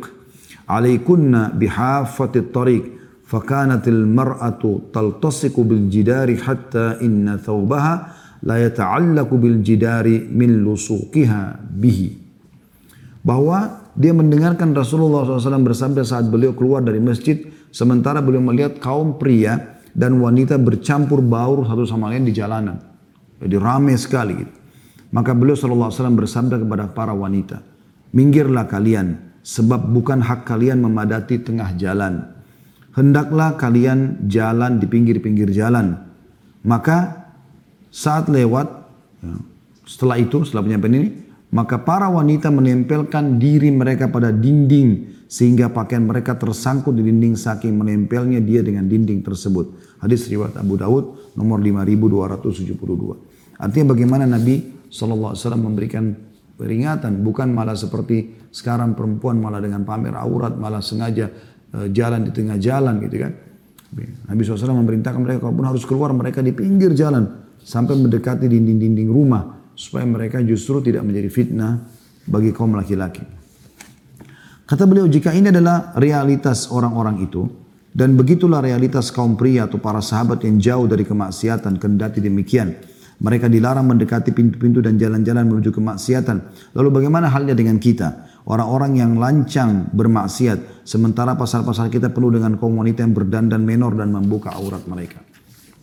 S1: عليكن بحافة الطريق فكانت المرأة تلتصق بالجدار حتى إن ثوبها لا يتعلق بالجدار من لصوقها به bahwa dia mendengarkan Rasulullah SAW bersabda saat beliau keluar dari masjid sementara beliau melihat kaum pria dan wanita bercampur baur satu sama lain di jalanan. Jadi ramai sekali gitu. Maka beliau SAW bersabda kepada para wanita, minggirlah kalian, sebab bukan hak kalian memadati tengah jalan. Hendaklah kalian jalan di pinggir-pinggir jalan. Maka saat lewat, ya, setelah itu, setelah penyampaian ini, maka para wanita menempelkan diri mereka pada dinding sehingga pakaian mereka tersangkut di dinding saking menempelnya dia dengan dinding tersebut. Hadis riwayat Abu Daud nomor 5272. Artinya bagaimana Nabi SAW memberikan peringatan bukan malah seperti sekarang perempuan malah dengan pamer aurat malah sengaja uh, jalan di tengah jalan gitu kan. Nabi SAW memerintahkan mereka kalaupun harus keluar mereka di pinggir jalan sampai mendekati dinding-dinding rumah supaya mereka justru tidak menjadi fitnah bagi kaum laki-laki. Kata beliau, jika ini adalah realitas orang-orang itu, dan begitulah realitas kaum pria atau para sahabat yang jauh dari kemaksiatan, kendati demikian. Mereka dilarang mendekati pintu-pintu dan jalan-jalan menuju kemaksiatan. Lalu bagaimana halnya dengan kita? Orang-orang yang lancang bermaksiat, sementara pasar-pasar kita penuh dengan kaum wanita yang berdandan menor dan membuka aurat mereka.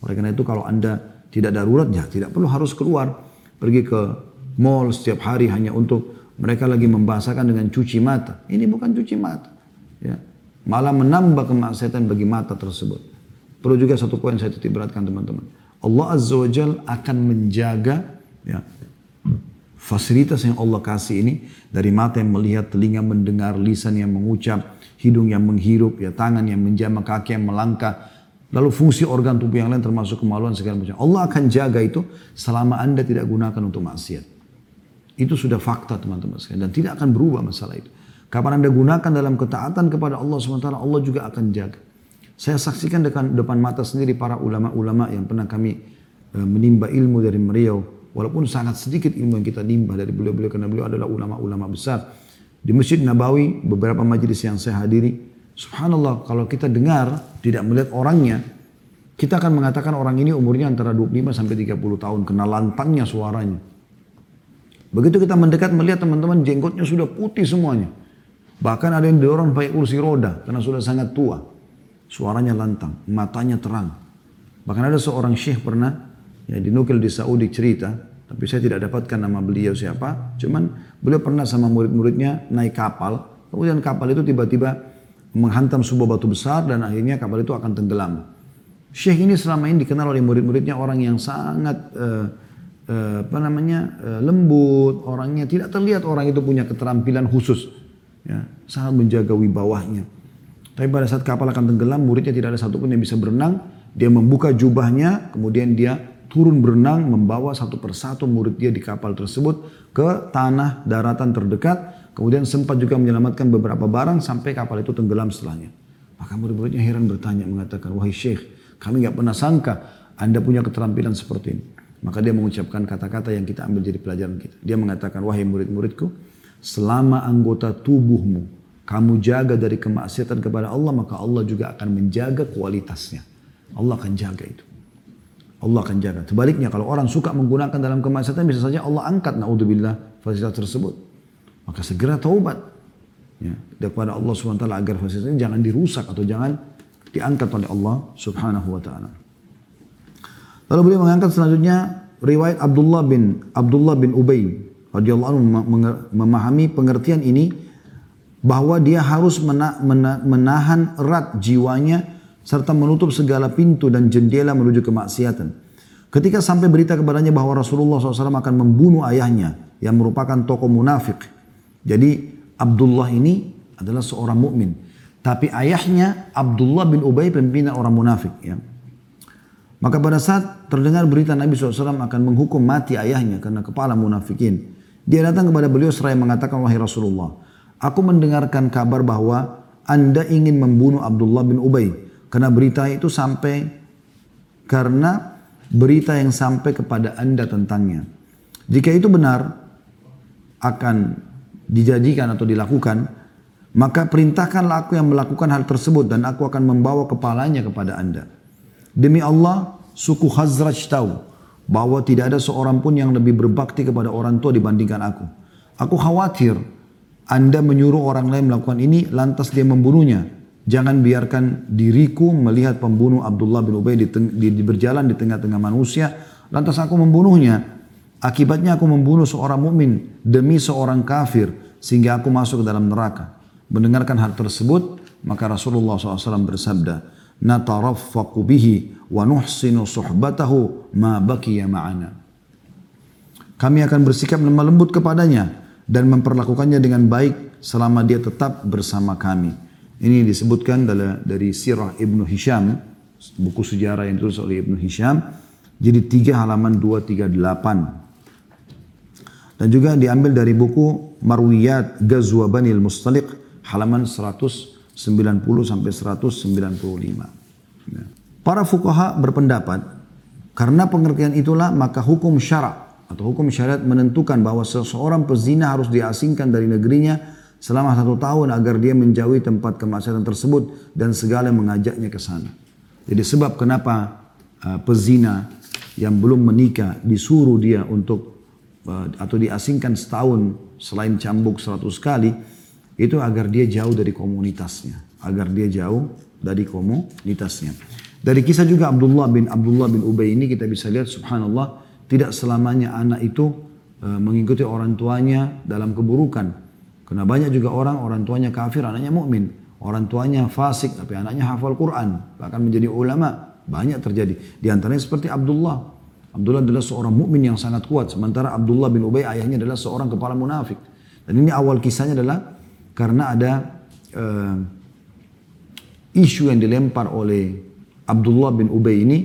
S1: Oleh karena itu kalau anda tidak darurat, ya tidak perlu harus keluar. Pergi ke mall setiap hari hanya untuk mereka lagi membahasakan dengan cuci mata. Ini bukan cuci mata. Ya. Malah menambah kemaksiatan bagi mata tersebut. Perlu juga satu poin saya titik beratkan teman-teman. Allah Azza wa Jal akan menjaga ya, fasilitas yang Allah kasih ini dari mata yang melihat, telinga mendengar, lisan yang mengucap, hidung yang menghirup, ya tangan yang menjamah, kaki yang melangkah, lalu fungsi organ tubuh yang lain termasuk kemaluan segala macam. Allah akan jaga itu selama anda tidak gunakan untuk maksiat. Itu sudah fakta teman-teman sekalian. Dan tidak akan berubah masalah itu. Kapan Anda gunakan dalam ketaatan kepada Allah SWT, Allah juga akan jaga. Saya saksikan depan, depan mata sendiri para ulama-ulama yang pernah kami e, menimba ilmu dari beliau. Walaupun sangat sedikit ilmu yang kita nimba dari beliau-beliau karena beliau adalah ulama-ulama besar. Di Masjid Nabawi, beberapa majelis yang saya hadiri, subhanallah kalau kita dengar, tidak melihat orangnya, kita akan mengatakan orang ini umurnya antara 25 sampai 30 tahun, kena lantangnya suaranya. Begitu kita mendekat melihat teman-teman jenggotnya sudah putih semuanya. Bahkan ada yang didorong pakai kursi roda karena sudah sangat tua. Suaranya lantang, matanya terang. Bahkan ada seorang syekh pernah ya dinukil di Saudi cerita, tapi saya tidak dapatkan nama beliau siapa. Cuman beliau pernah sama murid-muridnya naik kapal, kemudian kapal itu tiba-tiba menghantam sebuah batu besar dan akhirnya kapal itu akan tenggelam. Syekh ini selama ini dikenal oleh murid-muridnya orang yang sangat uh, uh, apa namanya uh, lembut, orangnya tidak terlihat orang itu punya keterampilan khusus, ya, sangat menjaga wibawahnya. Tapi pada saat kapal akan tenggelam, muridnya tidak ada satupun yang bisa berenang. Dia membuka jubahnya, kemudian dia turun berenang, membawa satu persatu murid dia di kapal tersebut ke tanah daratan terdekat. Kemudian sempat juga menyelamatkan beberapa barang sampai kapal itu tenggelam setelahnya. Maka murid-muridnya heran bertanya, mengatakan, wahai syekh, kami nggak pernah sangka Anda punya keterampilan seperti ini. Maka dia mengucapkan kata-kata yang kita ambil jadi pelajaran kita. Dia mengatakan, wahai murid-muridku, selama anggota tubuhmu kamu jaga dari kemaksiatan kepada Allah, maka Allah juga akan menjaga kualitasnya. Allah akan jaga itu. Allah akan jaga. Sebaliknya kalau orang suka menggunakan dalam kemaksiatan bisa saja Allah angkat naudzubillah fasilitas tersebut. Maka segera taubat. Ya, kepada Allah SWT agar fasilitas ini jangan dirusak atau jangan diangkat oleh Allah Subhanahu wa taala. Lalu beliau mengangkat selanjutnya riwayat Abdullah bin Abdullah bin Ubay radhiyallahu anhu memahami pengertian ini bahwa dia harus menahan erat jiwanya serta menutup segala pintu dan jendela menuju kemaksiatan. Ketika sampai berita kepadanya bahwa Rasulullah SAW akan membunuh ayahnya yang merupakan tokoh munafik. Jadi Abdullah ini adalah seorang mukmin. Tapi ayahnya Abdullah bin Ubay pimpinan orang munafik. Ya. Maka pada saat terdengar berita Nabi SAW akan menghukum mati ayahnya karena kepala munafikin. Dia datang kepada beliau seraya mengatakan, Wahai Rasulullah, aku mendengarkan kabar bahwa anda ingin membunuh Abdullah bin Ubay. Karena berita itu sampai, karena berita yang sampai kepada anda tentangnya. Jika itu benar, akan dijadikan atau dilakukan, maka perintahkanlah aku yang melakukan hal tersebut dan aku akan membawa kepalanya kepada anda. Demi Allah, suku Khazraj tahu bahwa tidak ada seorang pun yang lebih berbakti kepada orang tua dibandingkan aku. Aku khawatir anda menyuruh orang lain melakukan ini lantas dia membunuhnya. Jangan biarkan diriku melihat pembunuh Abdullah bin Ubay di, di, berjalan di tengah-tengah manusia lantas aku membunuhnya. Akibatnya aku membunuh seorang mukmin demi seorang kafir sehingga aku masuk ke dalam neraka. Mendengarkan hal tersebut, maka Rasulullah SAW bersabda, Nataraffaqu bihi wa nuhsinu suhbatahu ma bakiya ma'ana. Kami akan bersikap lemah lembut kepadanya dan memperlakukannya dengan baik selama dia tetap bersama kami. Ini disebutkan dari sirah Ibnu Hisham, buku sejarah yang ditulis oleh Ibnu Hisham, jadi tiga halaman 238. Dan juga diambil dari buku Marwiyat Ghazwa Banil Mustaliq halaman 190 sampai 195. Ya. Para fukaha berpendapat karena pengertian itulah maka hukum syarak atau hukum syariat menentukan bahwa seseorang pezina harus diasingkan dari negerinya selama satu tahun agar dia menjauhi tempat kemaksiatan tersebut dan segala mengajaknya ke sana. Jadi sebab kenapa uh, pezina yang belum menikah disuruh dia untuk uh, atau diasingkan setahun selain cambuk seratus kali itu agar dia jauh dari komunitasnya, agar dia jauh dari komunitasnya. Dari kisah juga Abdullah bin Abdullah bin Ubay ini kita bisa lihat subhanallah tidak selamanya anak itu e, mengikuti orang tuanya dalam keburukan. Karena banyak juga orang orang tuanya kafir, anaknya mukmin, orang tuanya fasik tapi anaknya hafal Quran, bahkan menjadi ulama. Banyak terjadi. Di antaranya seperti Abdullah. Abdullah adalah seorang mukmin yang sangat kuat, sementara Abdullah bin Ubay ayahnya adalah seorang kepala munafik. Dan ini awal kisahnya adalah karena ada uh, isu yang dilempar oleh Abdullah bin Ubay ini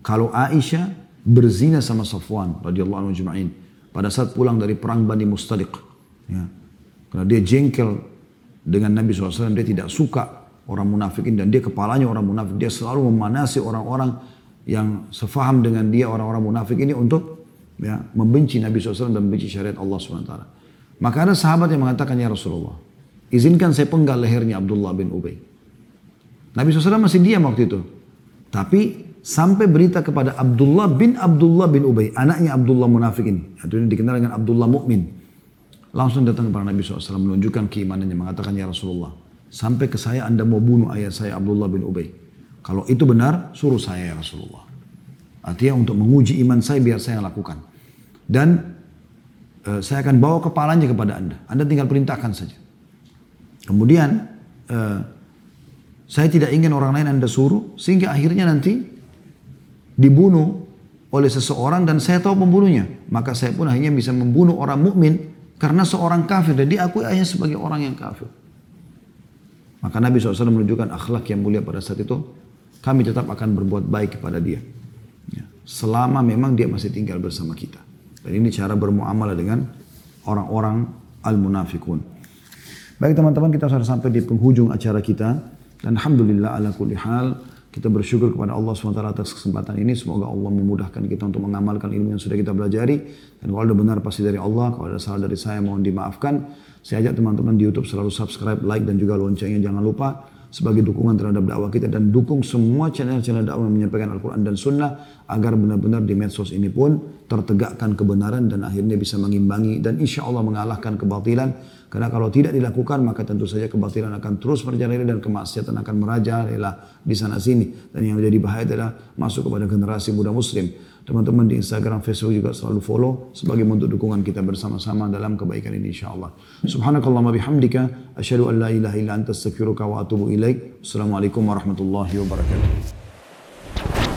S1: kalau Aisyah berzina sama Safwan radhiyallahu anhu juma'in pada saat pulang dari perang Bani Mustaliq. Ya. Karena dia jengkel dengan Nabi SAW, dia tidak suka orang munafikin dan dia kepalanya orang munafik. Dia selalu memanasi orang-orang yang sefaham dengan dia orang-orang munafik ini untuk ya, membenci Nabi SAW dan membenci syariat Allah SWT. Maka ada sahabat yang mengatakan, Ya Rasulullah, izinkan saya penggal lehernya Abdullah bin Ubay. Nabi SAW masih diam waktu itu. Tapi sampai berita kepada Abdullah bin Abdullah bin Ubay, anaknya Abdullah munafik ini. Itu ini dikenal dengan Abdullah Mukmin. Langsung datang kepada Nabi SAW menunjukkan keimanannya, mengatakan ya Rasulullah, sampai ke saya anda mau bunuh ayah saya Abdullah bin Ubay. Kalau itu benar, suruh saya ya Rasulullah. Artinya untuk menguji iman saya biar saya lakukan. Dan uh, saya akan bawa kepalanya kepada anda. Anda tinggal perintahkan saja. Kemudian uh, saya tidak ingin orang lain anda suruh sehingga akhirnya nanti dibunuh oleh seseorang dan saya tahu pembunuhnya. Maka saya pun akhirnya bisa membunuh orang mukmin karena seorang kafir dan diakui ayahnya sebagai orang yang kafir. Maka Nabi SAW menunjukkan akhlak yang mulia pada saat itu. Kami tetap akan berbuat baik kepada dia. Ya. Selama memang dia masih tinggal bersama kita. Dan ini cara bermuamalah dengan orang-orang al-munafikun. Baik teman-teman kita sudah sampai di penghujung acara kita. Dan Alhamdulillah ala kulli hal kita bersyukur kepada Allah SWT atas kesempatan ini. Semoga Allah memudahkan kita untuk mengamalkan ilmu yang sudah kita pelajari. Dan kalau ada benar pasti dari Allah. Kalau ada salah dari saya mohon dimaafkan. Saya ajak teman-teman di YouTube selalu subscribe, like dan juga loncengnya jangan lupa sebagai dukungan terhadap dakwah kita dan dukung semua channel-channel dakwah yang menyampaikan Al-Quran dan Sunnah agar benar-benar di medsos ini pun tertegakkan kebenaran dan akhirnya bisa mengimbangi dan insya Allah mengalahkan kebatilan karena kalau tidak dilakukan maka tentu saja kebatilan akan terus merajalela dan kemaksiatan akan merajalela di sana sini. Dan yang menjadi bahaya adalah masuk kepada generasi muda muslim. Teman-teman di Instagram, Facebook juga selalu follow sebagai bentuk dukungan kita bersama-sama dalam kebaikan ini insyaAllah. Subhanakallahumma bihamdika. Asyadu an la ilaha illa anta astaghfiruka wa atubu ilaik. Assalamualaikum warahmatullahi wabarakatuh.